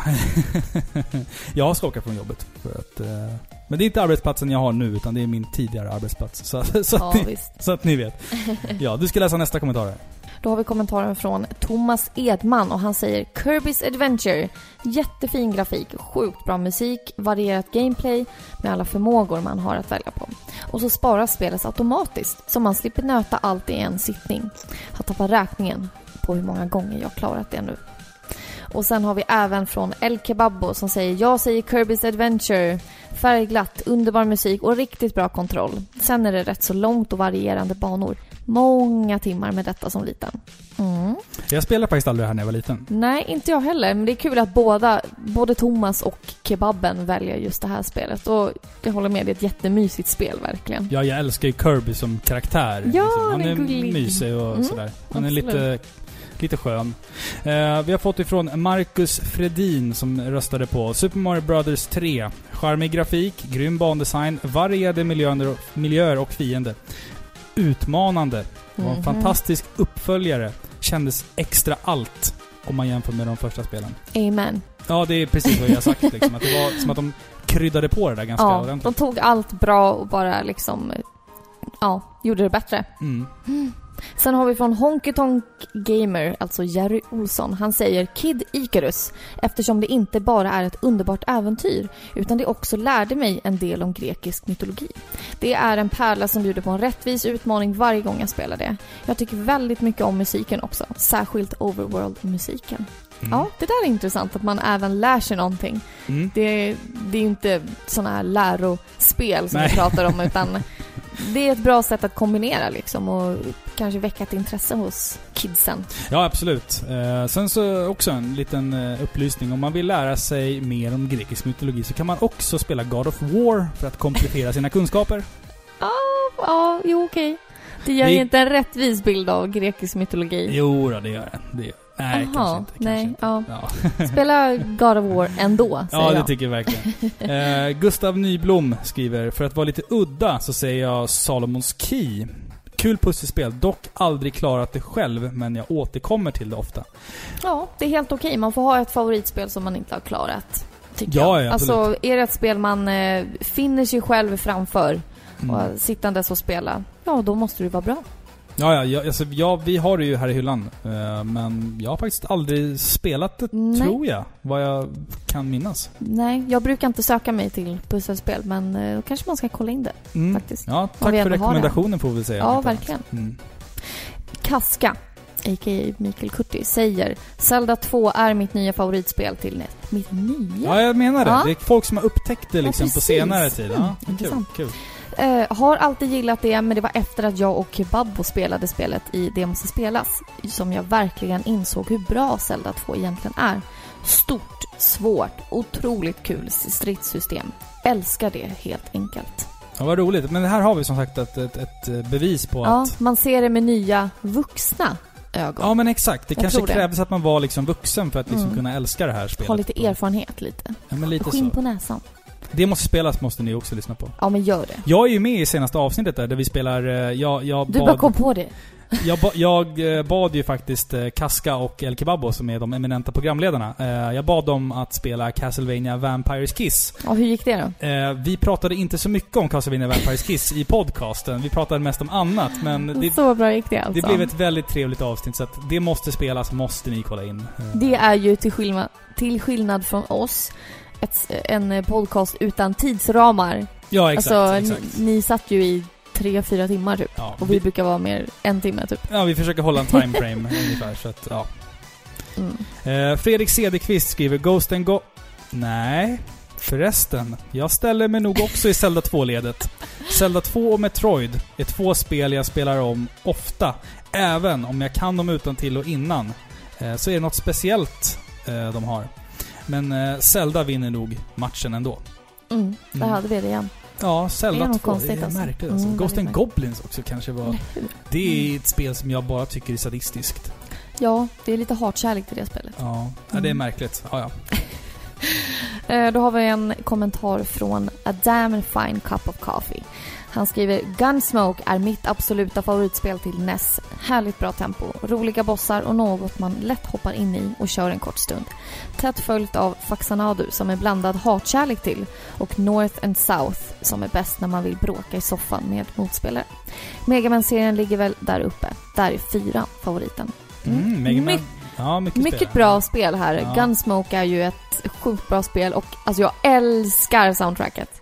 jag har skolkat från jobbet. För att, eh, men det är inte arbetsplatsen jag har nu, utan det är min tidigare arbetsplats. Så, så, Ja, att, ni, så att ni vet. Ja, du ska läsa nästa kommentar här. Då har vi kommentaren från Thomas Edman och han säger Kirby's Adventure. Jättefin grafik, sjukt bra musik, varierat gameplay med alla förmågor man har att välja på. Och så sparas spelet automatiskt så man slipper nöta allt i en sittning. Har tappat räkningen på hur många gånger jag klarat det nu. Och sen har vi även från El Kebabbo som säger Jag säger Kirby's Adventure. Färgglatt, underbar musik och riktigt bra kontroll. Sen är det rätt så långt och varierande banor. Många timmar med detta som liten. Mm. Jag spelade faktiskt aldrig det här när jag var liten. Nej, inte jag heller. Men det är kul att båda, både Thomas och Kebaben väljer just det här spelet. Och jag håller med, det är ett jättemysigt spel verkligen. Ja, jag älskar ju Kirby som karaktär. liksom. Ja, Han han är är gullig. mysig och Mm, sådär. Han är absolut. lite, lite skön. Eh, vi har fått ifrån Marcus Fredin som röstade på Super Mario Brothers 3. Charmig grafik, grym bandesign, varierade miljöer och, miljöer och fiender. Utmanande. Det var en Mhm. fantastisk uppföljare. Kändes extra allt om man jämför med de första spelen. Amen. Ja, det är precis vad jag har sagt liksom. Att det var som att de kryddade på det där ganska Ja, ordentligt. de tog allt bra och bara liksom, ja, gjorde det bättre. Mm. Sen har vi från Honky Tonk Gamer, alltså Jerry Olsson. Han säger Kid Icarus eftersom det inte bara är ett underbart äventyr utan det också lärde mig en del om grekisk mytologi. Det är en pärla som bjuder på en rättvis utmaning varje gång jag spelar det. Jag tycker väldigt mycket om musiken också, särskilt Overworld-musiken. Mm. Ja, det där är intressant att man även lär sig någonting. Mm. Det, det är inte såna här lärospel som Nej. vi pratar om utan det är ett bra sätt att kombinera liksom och kanske väcka ett intresse hos kidsen. Ja, absolut. Eh, sen så också en liten eh, upplysning. Om man vill lära sig mer om grekisk mytologi så kan man också spela God of War för att komplettera sina kunskaper. Ja, ja, jo okej. Det ger Det- inte en rättvis bild av grekisk mytologi. Jo då, det gör det. det gör. Nej, Jaha, kanske inte. Kanske nej, inte. ja. Ja. Spela God of War ändå, säger ja, det jag. tycker jag verkligen. Eh, Gustav Nyblom skriver, för att vara lite udda så säger jag Salomons Key. Kul pusselspel, dock aldrig klarat det själv, men jag återkommer till det ofta. Ja, det är helt okej. Man får ha ett favoritspel som man inte har klarat. Tycker Ja, jag. ja, alltså, är det ett spel man eh, finner sig själv framför Mm. och sittandes och spela, ja då måste det vara bra. Ja, ja, ja, alltså, ja, vi har det ju här i hyllan. eh, men jag har faktiskt aldrig spelat det, Nej. tror jag. Vad jag kan minnas. Nej, jag brukar inte söka mig till pusselspel men eh, då kanske man ska kolla in det Mm. faktiskt. Ja, tack vi för ändå har det. rekommendationen får vi säga. Ja, verkligen. Mm. Kaska, a.k.a. Mikael Kurti, säger Zelda 2 är mitt nya favoritspel till net. Mitt nya? Ja, jag menar det. Ja. Det är folk som har upptäckt det liksom på precis. senare tid. Mm, Ja, kul, intressant. kul. Eh, har alltid gillat det, men det var efter att jag och Kebabbo spelade spelet i Det måste spelas som jag verkligen insåg hur bra Zelda 2 egentligen är. Stort, svårt, otroligt kul stridssystem. Älskar det helt enkelt. Ja, vad roligt. Men här har vi som sagt ett, ett, ett bevis på Ja, att... man ser det med nya vuxna ögon. Ja, men exakt. Det Jag kanske krävdes att man var liksom vuxen för att liksom Mm. kunna älska det här spelet. ha lite erfarenhet lite. Ja, men lite Skinn så. på näsan. Det måste spelas måste ni också lyssna på. Ja, men gör det. Jag är ju med i senaste avsnittet där, där vi spelar... eh, Jag, jag Du bad, bara kom på det. jag, ba, jag eh, bad ju faktiskt eh, Kaska och El Kebabbo, som är de eminenta programledarna. Jag bad dem att spela Castlevania Vampires Kiss. Ja, hur gick det då? Vi pratade inte så mycket om Castlevania Vampires Kiss i podcasten. Vi pratade mest om annat, men det, Så bra gick det alltså. det blev ett väldigt trevligt avsnitt, så att det måste spelas, måste ni kolla in. Det är ju till skillnad, till skillnad från oss ett, en podcast utan tidsramar. Ja, exakt. alltså, exakt. Ni, ni satt ju i tre, fyra timmar typ. Ja, Och vi vi, brukar vara mer en timme typ. ja, vi försöker hålla en time frame ungefär, så att, ja. Mm. Eh, Fredrik Cederqvist skriver Ghost and Go... Nej. Förresten, jag ställer mig nog också i Zelda 2-ledet. Zelda 2 och Metroid är två spel jag spelar om ofta. Även om jag kan dem utan till och innan. Eh, så är det något speciellt eh, de har. Men eh, Zelda vinner nog matchen ändå. Mm. Där Mm. hade vi det igen. Ja, Zelda Det är 2. nog konstigt det är alltså. märkligt alltså. Mm, Ghost and Goblins också kanske var... Hur? Det är ett spel som jag bara tycker är sadistiskt. Ja, det är lite hatkärlek till det spelet. Ja, ja det är Mm. märkligt. Ja, ja. Eh, Då har vi en kommentar från A Damn Fine Cup of Coffee. Han skriver Gunsmoke är mitt absoluta favoritspel till NES. Härligt bra tempo, roliga bossar och något man lätt hoppar in i och kör en kort stund. Tätt följt av Faxanadu som är blandad hatkärlek till och North and South som är bäst när man vill bråka i soffan med motspelare. Megaman-serien ligger väl där uppe. Där är fyra favoriten. Mm, Man. My- Ja, mycket, mycket spel. bra spel här. Ja. Gunsmoke är ju ett sjukt bra spel och alltså jag älskar soundtracket.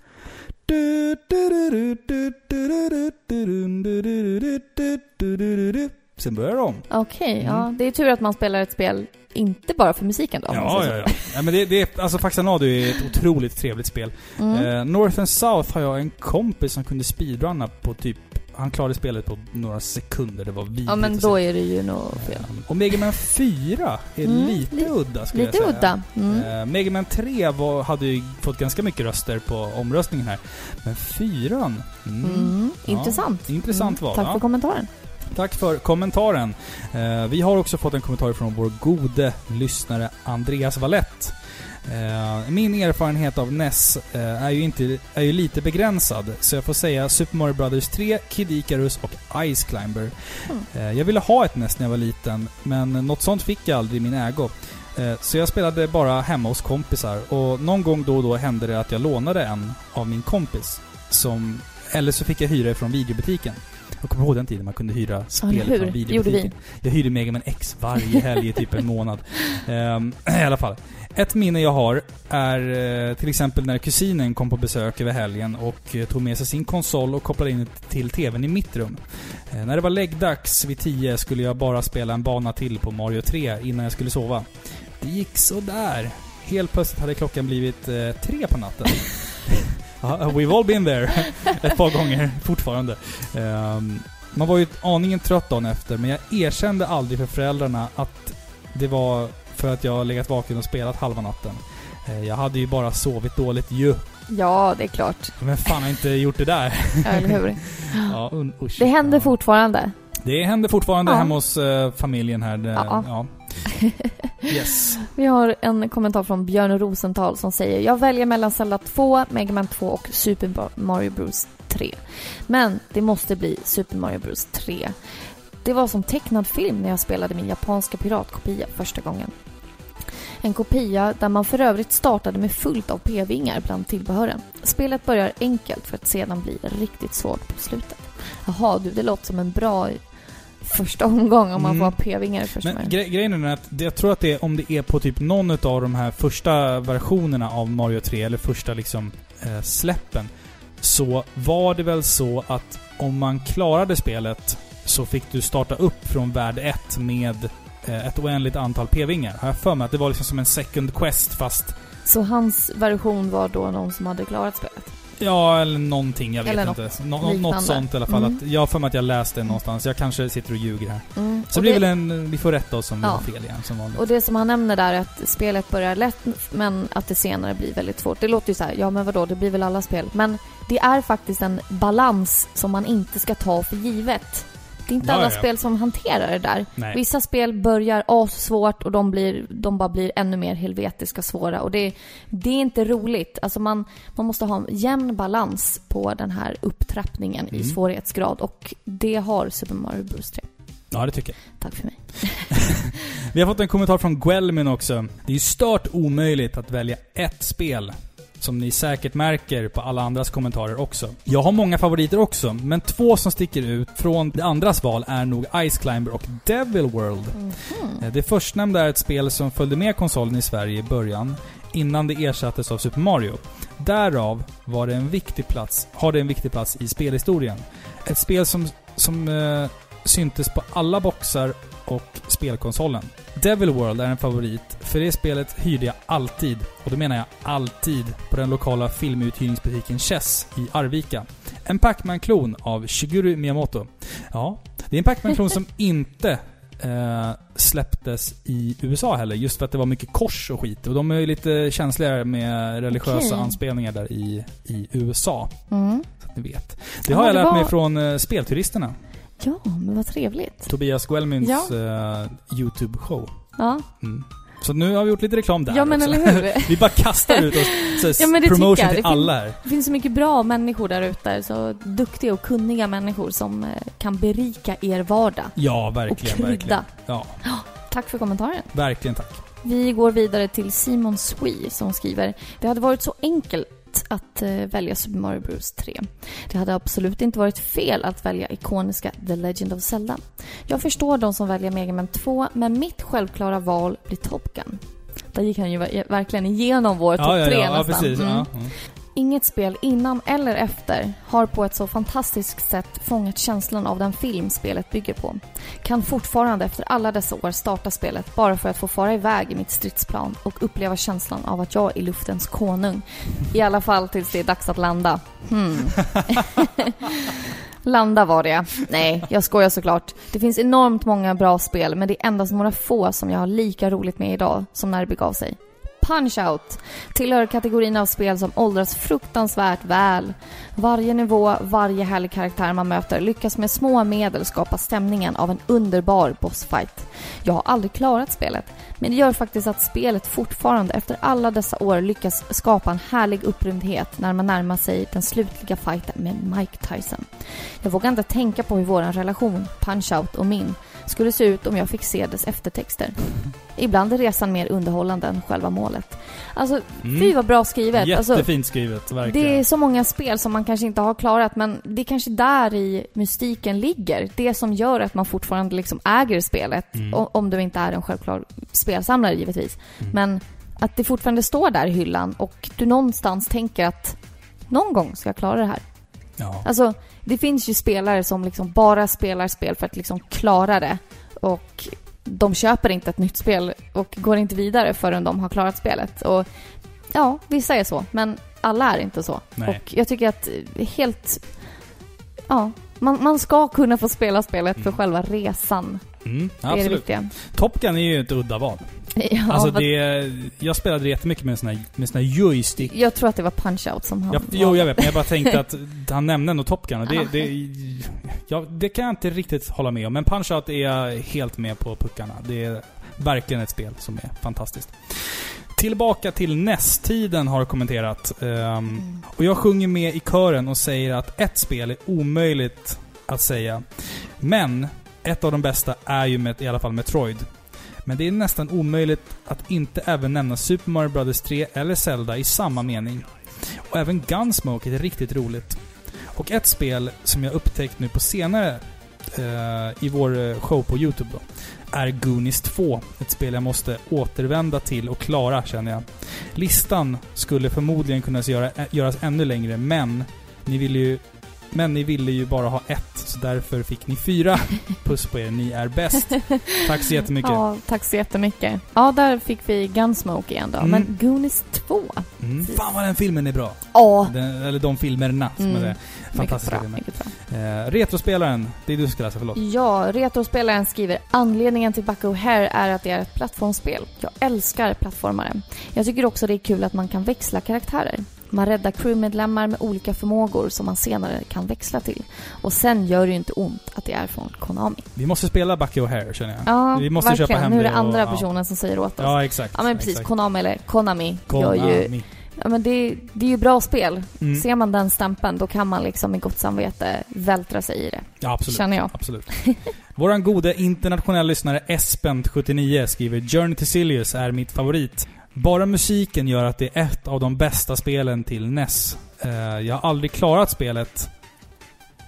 Sen börjar de. Okej, ja. Mm. Det är tur att man spelar ett spel inte bara för musiken då. om Ja, ja, ja. ja men det, det är, alltså Faxanadu är ett otroligt trevligt spel. Mm. Eh, North and South har jag en kompis som kunde speedrunna på typ... Han klarade spelet på några sekunder. Det var vidrigt Ja, men då är det ju nog fel. Eh, Och Mega Man 4 är Mm, lite li- udda skulle Lite jag säga. udda. Mm. Eh, Mega Man 3 var, hade ju fått ganska mycket röster på omröstningen här. Men 4 mm. Mm. Ja, Intressant. Intressant val. Tack ja. för kommentaren. Tack för kommentaren. Eh, vi har också fått en kommentar från vår gode lyssnare Andreas Wallett. Eh, min erfarenhet av NES eh, är, ju inte, är ju lite begränsad, så jag får säga Super Mario Brothers 3, Kid Icarus och Ice Climber. Mm. Eh, jag ville ha ett NES när jag var liten, men något sånt fick jag aldrig i min ägo. Så jag spelade bara hemma hos kompisar och någon gång då och då hände det att jag lånade en av min kompis. Som, eller så fick jag hyra från videobutiken. Jag kommer ihåg den tiden man kunde hyra spel från videobutiken. Jag hyrde Mega Man X varje helg i typ en månad. Ehm, I alla fall. Ett minne jag har är eh, till exempel när kusinen kom på besök över helgen och eh, tog med sig sin konsol och kopplade in till TVn i mitt rum. Eh, när det var läggdags vid 10 skulle jag bara spela en bana till på Mario 3 innan jag skulle sova. Det gick så där. Helt plötsligt hade klockan blivit eh, tre på natten. Ja, We've all been there. Ett par gånger fortfarande. Ehm, man var ju aningen trött dagen efter, men jag erkände aldrig för föräldrarna att det var för att jag legat vaken och spelat halva natten. Eh, jag hade ju bara sovit dåligt ju. Ja, det är klart. Men fan har inte gjort det där? Eller hur? Ja, usch. Det händer ja. fortfarande. Det händer fortfarande Ja. hemma hos eh, familjen här. Det, Ja. Yes. Vi har en kommentar från Björn Rosenthal som säger Jag väljer mellan Zelda 2, Mega Man 2 och Super Mario Bros 3. Men det måste bli Super Mario Bros 3. Det var som tecknad film när jag spelade min japanska piratkopia första gången. En kopia där man för övrigt startade med fullt av p-vingar bland tillbehören. Spelet börjar enkelt för att sedan bli riktigt svårt på slutet. Jaha du, det låter som en bra första omgång om man Mm. får p-vingar i första Men gre grejen är att jag tror att det är om det är på typ någon av de här första versionerna av Mario 3, eller första liksom eh, släppen, så var det väl så att om man klarade spelet så fick du starta upp från värld 1 med eh, ett oändligt antal p-vingar. Har jag för mig att det var liksom som en second quest fast... Så hans version var då någon som hade klarat spelet? Ja, eller någonting. Jag vet Eller inte. Nå nå- något sånt i alla fall. Mm. Att, jag har för mig att jag läste det någonstans. Jag kanske sitter och ljuger här. Mm. Så och, blir det, väl en... Vi får rätta oss om vi Ja. har fel igen, som vanligt. och det som han nämner där är att spelet börjar lätt men att det senare blir väldigt svårt. Det låter ju så här, ja men vadå, det blir väl alla spel. Men det är faktiskt en balans som man inte ska ta för givet. Det är inte Ja, alla ja. spel som hanterar det där. Nej. Vissa spel börjar assvårt och de, blir, de bara blir ännu mer helvetiska svåra. Och det, det är inte roligt. Alltså man, man måste ha en jämn balans på den här upptrappningen i Mm. svårighetsgrad. Och det har Super Mario Bros 3. Ja, det tycker jag. Tack för mig. Vi har fått en kommentar från Guelmin också. Det är ju stört omöjligt att välja ett spel. Som ni säkert märker på alla andras kommentarer också. Jag har många favoriter också, men två som sticker ut från de andras val är nog Ice Climber och Devil World. Eh, Det förstnämnda är ett spel som följde med konsolen i Sverige i början, innan det ersattes av Super Mario. Därav var det en viktig plats, har det en viktig plats i spelhistorien. Ett spel som, som eh, syntes på alla boxar och spelkonsolen. Devil World är en favorit För det spelet hyrde jag alltid, och då menar jag alltid, på den lokala filmuthyrningsbutiken Chess i Arvika. En Pac-Man-klon av Shigeru Miyamoto. Ja, det är en Pac-Man-klon som inte eh, släpptes i USA heller, just för att det var mycket kors och skit. Och de är ju lite känsligare med religiösa Okej. anspelningar där i, i USA. Mm. Så att ni vet. Det Ja, har jag det lärt var- mig från eh, Spelturisterna. Ja, men vad trevligt. Tobias Guelmins eh, YouTube-show. Ja, Mm. Så nu har vi gjort lite reklam där ja men också. eller hur? Vi bara kastar ut oss Ja, men det promotion till Det alla här. Det finns så mycket bra människor där ute, så duktiga och kunniga människor som eh, kan berika er vardag. Ja, Och verkligen, krydda. verkligen. Ja, Tack för kommentaren. verkligen tack. Vi går vidare till Simon Swee som skriver Det hade varit så enkelt att eh, välja Super Mario Bros 3. Det hade absolut inte varit fel att välja ikoniska The Legend of Zelda. Jag förstår de som väljer Mega Man 2, men mitt självklara val blir Top Gun. Där gick han ju ver- verkligen igenom vår topp Ja, ja, 3 ja, ja nästan. precis. Mm. Ja, mm. Inget spel innan eller efter har på ett så fantastiskt sätt fångat känslan av den film spelet bygger på. Kan fortfarande efter alla dessa år starta spelet bara för att få fara iväg i mitt stridsplan och uppleva känslan av att jag är luftens konung. I alla fall tills det är dags att landa. Hmm. Landa var det. Nej, jag skojar såklart. Det finns enormt många bra spel, men det är endast några få som jag har lika roligt med idag som när det begav sig. Punch-Out tillhör kategorin av spel som åldras fruktansvärt väl. Varje nivå, varje härlig karaktär man möter lyckas med små medel skapa stämningen av en underbar bossfight. Jag har aldrig klarat spelet, men det gör faktiskt att spelet fortfarande efter alla dessa år lyckas skapa en härlig upprymdhet när man närmar sig den slutliga fighten med Mike Tyson. Jag vågar inte tänka på hur vår relation, Punch-Out och min, skulle se ut om jag fick se dess eftertexter. Ibland är resan mer underhållande än själva målet. Alltså, Mm. fy vad bra skrivet. Alltså, Jättefint skrivet, verkligen. det är så många spel som man kanske inte har klarat, men det är kanske där i mystiken ligger. Det som gör att man fortfarande liksom äger spelet, Mm. om du inte är en självklar spelsamlare givetvis. Mm. Men att det fortfarande står där i hyllan och du någonstans tänker att någon gång ska jag klara det här. Ja. Alltså, det finns ju spelare som liksom bara spelar spel för att liksom klara det. Och de köper inte ett nytt spel och går inte vidare förrän de har klarat spelet. Och ja, vissa är så, men alla är inte så. Nej. Och jag tycker att helt... Ja, man, man ska kunna få spela spelet för Mm. själva resan. Mm, Det är det viktiga. Top Gun är ju ett udda val. Ja, alltså vad- det... Jag spelade jättemycket med en sån här, med sån här joystick. Jag tror att det var Punch-Out som han... Jag, jo, jag vet, men jag bara tänkte att han nämnde ändå Top Gun och det, Ja. det, ja, det kan jag inte riktigt hålla med om. Men Punch-Out är jag helt med på puckarna. Det är verkligen ett spel som är fantastiskt. Tillbaka till NES-tiden har kommenterat. Mm. och jag sjunger med i kören och säger att ett spel är omöjligt att säga. Men ett av de bästa är ju med, i alla fall Metroid. Men det är nästan omöjligt att inte även nämna Super Mario Bros 3 eller Zelda i samma mening. Och även Gunsmoke är riktigt roligt. Och ett spel som jag upptäckt nu på senare eh, i vår eh, show på Youtube då, är Goonies 2. Ett spel jag måste återvända till och klara, känner jag. Listan skulle förmodligen kunna göra, eh, göras ännu längre, men ni vill ju men ni ville ju bara ha ett, så därför fick ni fyra. Puss på er, ni är bäst. Tack så jättemycket. Ja, tack så jättemycket. Ja, där fick vi Gunsmoke igen då. Mm. Men Goonies 2? Mm. Fan vad den filmen är bra. Ja, Den, eller de filmerna, som Mm. är det. mycket Fantastiska bra. filmer. Mycket bra. Eh, retrospelaren, det är du som ska läsa, förlåt. Ja, Retrospelaren skriver anledningen till Bucko Hair är att det är ett plattformsspel. Jag älskar plattformare. Jag tycker också det är kul att man kan växla karaktärer. Man räddar crewmedlemmar med olika förmågor som man senare kan växla till. Och sen gör det ju inte ont att det är från Konami. Vi måste spela Bucky O'Hare, känner jag. Ja, Vi måste verkligen. köpa hem Nu är det andra och- ja. personen som säger åt oss. Ja, exakt. Ja men precis, Exakt. Konami eller Konami gör ju... Konami. Ja men det, det är ju bra spel. Mm. Ser man den stämpeln då kan man liksom med gott samvete vältra sig i det. Ja, absolut. Känner jag. Absolut. Våran gode internationella lyssnare Espent79 skriver Journey to Silius är mitt favorit. Bara musiken gör att det är ett av de bästa spelen till NES. Eh, jag har aldrig klarat spelet,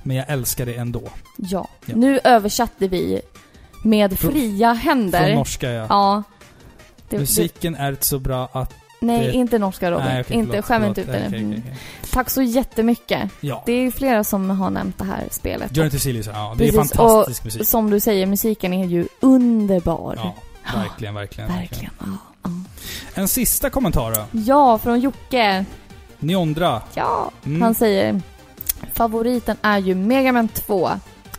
men jag älskar det ändå. Ja. Ja. Nu översatte vi med fria händer. Från norska ja. Ja. Det, det, Musiken är så bra att... nej, det- inte norska Robin. Nej, okej, inte, förlåt, skäm inte ut det. Nej, okej, Mm. Tack så jättemycket. Ja. Det är ju flera som har nämnt det här spelet. Journey to Silius, ja. Det är Precis, fantastisk och musik. Som du säger, musiken är ju underbar. Ja, verkligen, verkligen. Verkligen. Ja. En sista kommentar då. Ja, från Jocke. Neondra. Ja, Mm. han säger favoriten är ju Mega Man 2.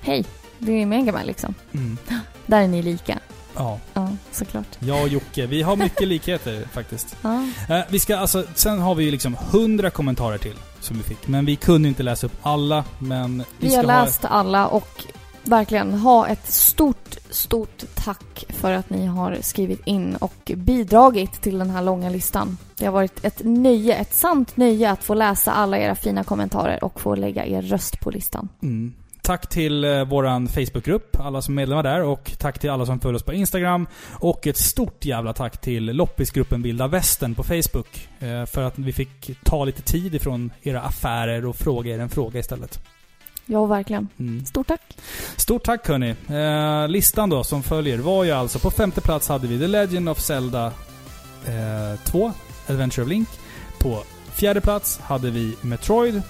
Hej, det är Mega Man liksom. Mm. Där är ni lika. Ja, Ja, såklart. jag och Jocke. Vi har mycket likheter faktiskt. Ja. Eh, vi ska alltså, sen har vi ju liksom 100 kommentarer till som vi fick. Men vi kunde inte läsa upp alla, men vi, Vi har läst alla och verkligen ha ett stort, stort tack för att ni har skrivit in och bidragit till den här långa listan. Det har varit ett nöje, ett sant nöje att få läsa alla era fina kommentarer och få lägga er röst på listan. Mm. Tack till eh, våran Facebookgrupp, alla som är medlemmar där. Och tack till alla som följer oss på Instagram. Och ett stort jävla tack till loppisgruppen Vilda Västern på Facebook. Eh, för att vi fick ta lite tid ifrån era affärer och fråga er en fråga istället. Ja, verkligen. Mm. Stort tack. Stort tack hörni. Eh, listan då som följer var ju alltså på femte plats hade vi The Legend of Zelda eh, 2, Adventure of Link. På fjärde plats hade vi Metroid.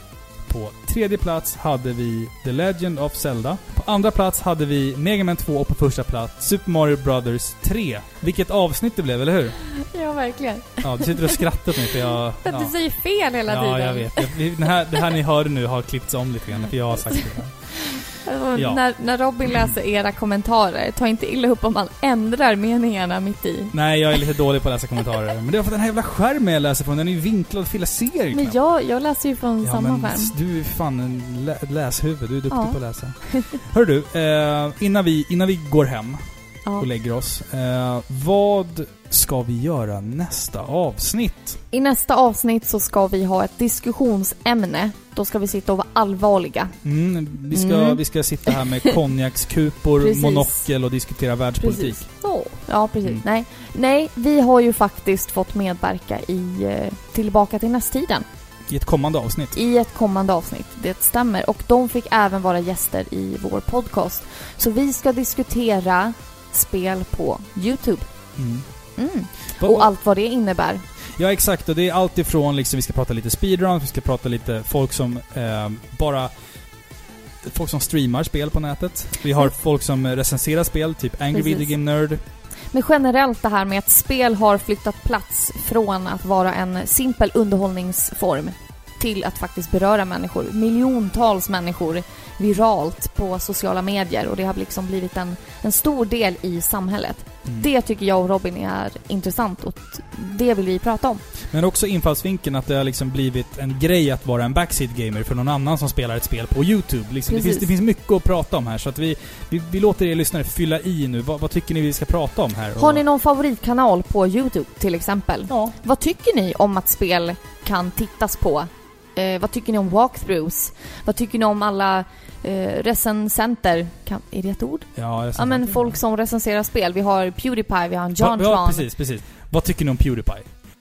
På tredje plats hade vi The Legend of Zelda. På andra plats hade vi Mega Man 2 och på första plats Super Mario Brothers 3. Vilket avsnitt det blev, eller hur? Ja, verkligen. Ja, du sitter och skrattar åt mig för jag... För att ja. du säger fel hela tiden. Ja, jag vet. Det här, det här ni hörde nu har klippts om lite grann, för jag har sagt det. Alltså, Ja. när, när Robin läser era kommentarer, ta inte illa upp om man ändrar meningarna mitt i. Nej, jag är lite dålig på att läsa kommentarer. Men det är för att den här jävla skärmen jag läser från, den är ju vinklad fel. Jag ser ju Men jag, jag läser ju från Ja, samma men skärm. du är fan en lä läshuvud. Du är duktig Ja. på att läsa. Hör du, eh, innan, vi, innan vi går hem och lägger oss. Eh, vad ska vi göra nästa avsnitt? I nästa avsnitt så ska vi ha ett diskussionsämne. Då ska vi sitta och vara allvarliga. Mm, vi, ska, Mm. vi ska sitta här med konjakskupor, monokel och diskutera världspolitik. Precis. Så. Ja, precis. Mm. Nej. Nej, vi har ju faktiskt fått medverka i eh, Tillbaka till nästtiden. I ett kommande avsnitt. I ett kommande avsnitt. Det stämmer. Och de fick även vara gäster i vår podcast. Så vi ska diskutera spel på YouTube. Mm. Mm. Och allt vad det innebär. Ja, exakt. Och det är allt ifrån liksom, vi ska prata lite speedrun, vi ska prata lite folk som eh, bara... Folk som streamar spel på nätet. Vi har Mm. folk som recenserar spel, typ Angry Precis. Video Game Nerd. Men generellt det här med att spel har flyttat plats från att vara en simpel underhållningsform till att faktiskt beröra människor. Miljontals människor viralt på sociala medier och det har liksom blivit en, en stor del i samhället. Mm. Det tycker jag och Robin är intressant och det vill vi prata om. Men också infallsvinkeln att det har liksom blivit en grej att vara en backseat gamer för någon annan som spelar ett spel på YouTube. Liksom, det, finns, det finns mycket att prata om här, så att vi, vi, vi låter er lyssnare fylla i nu. Vad, vad tycker ni vi ska prata om här? Har ni någon favoritkanal på YouTube till exempel? Ja. Vad tycker ni om att spel kan tittas på? Eh, vad tycker ni om walkthroughs? Vad tycker ni om alla eh, recensenter? Kan, är det ett ord? Ja, jag Ja men folk som recenserar spel. Vi har Pewdiepie, vi har en John ja, Tron. precis, precis. Vad tycker ni om Pewdiepie?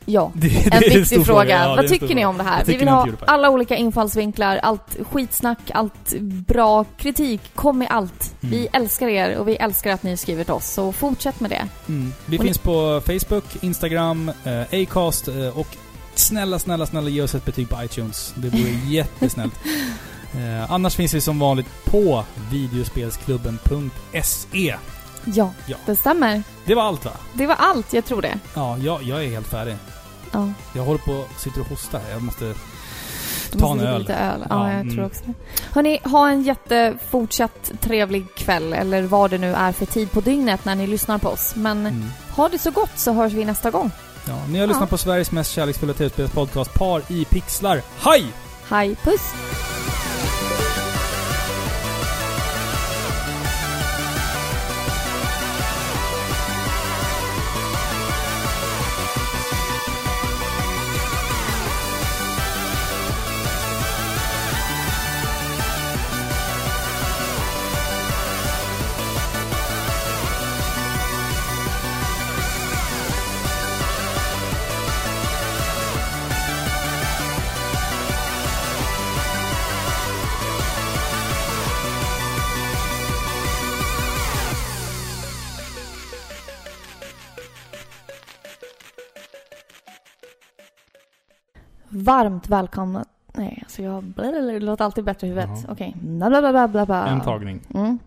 Ja. Det, det En viktig fråga. Ja, det är Vad tycker ni fråga. om det här? Vi vill ni ha alla olika infallsvinklar, allt skitsnack, allt bra kritik. Kom med allt. Mm. Vi älskar er och vi älskar att ni skriver till oss. Så fortsätt med det. Mm. Vi Och ni- finns på Facebook, Instagram, eh, Acast eh, och snälla, snälla, snälla ge oss ett betyg på iTunes. Det vore jättesnällt. Eh, annars finns vi som vanligt på videospelsklubben.se. Ja, Ja. det stämmer. Det var allt va? Det var allt, jag tror det. Ja, jag, jag är helt färdig. Ja. Jag håller på sitter och hostar. Jag måste... Ta måste en öl. Lite öl. Ja, Ja, jag mm. tror också. Hörni, ha en jättefortsatt trevlig kväll eller vad det nu är för tid på dygnet när ni lyssnar på oss. Men Mm. ha det så gott så hörs vi nästa gång. Ja, ni har lyssnat Ja. på Sveriges mest kärleksfulla tv-spelspodcast Par i pixlar. Hej! Hej, puss! Varmt välkomna... Nej, alltså jag... Det låter alltid bättre i huvudet. Okej. Bla, bla, bla, bla, bla. En tagning. Mm.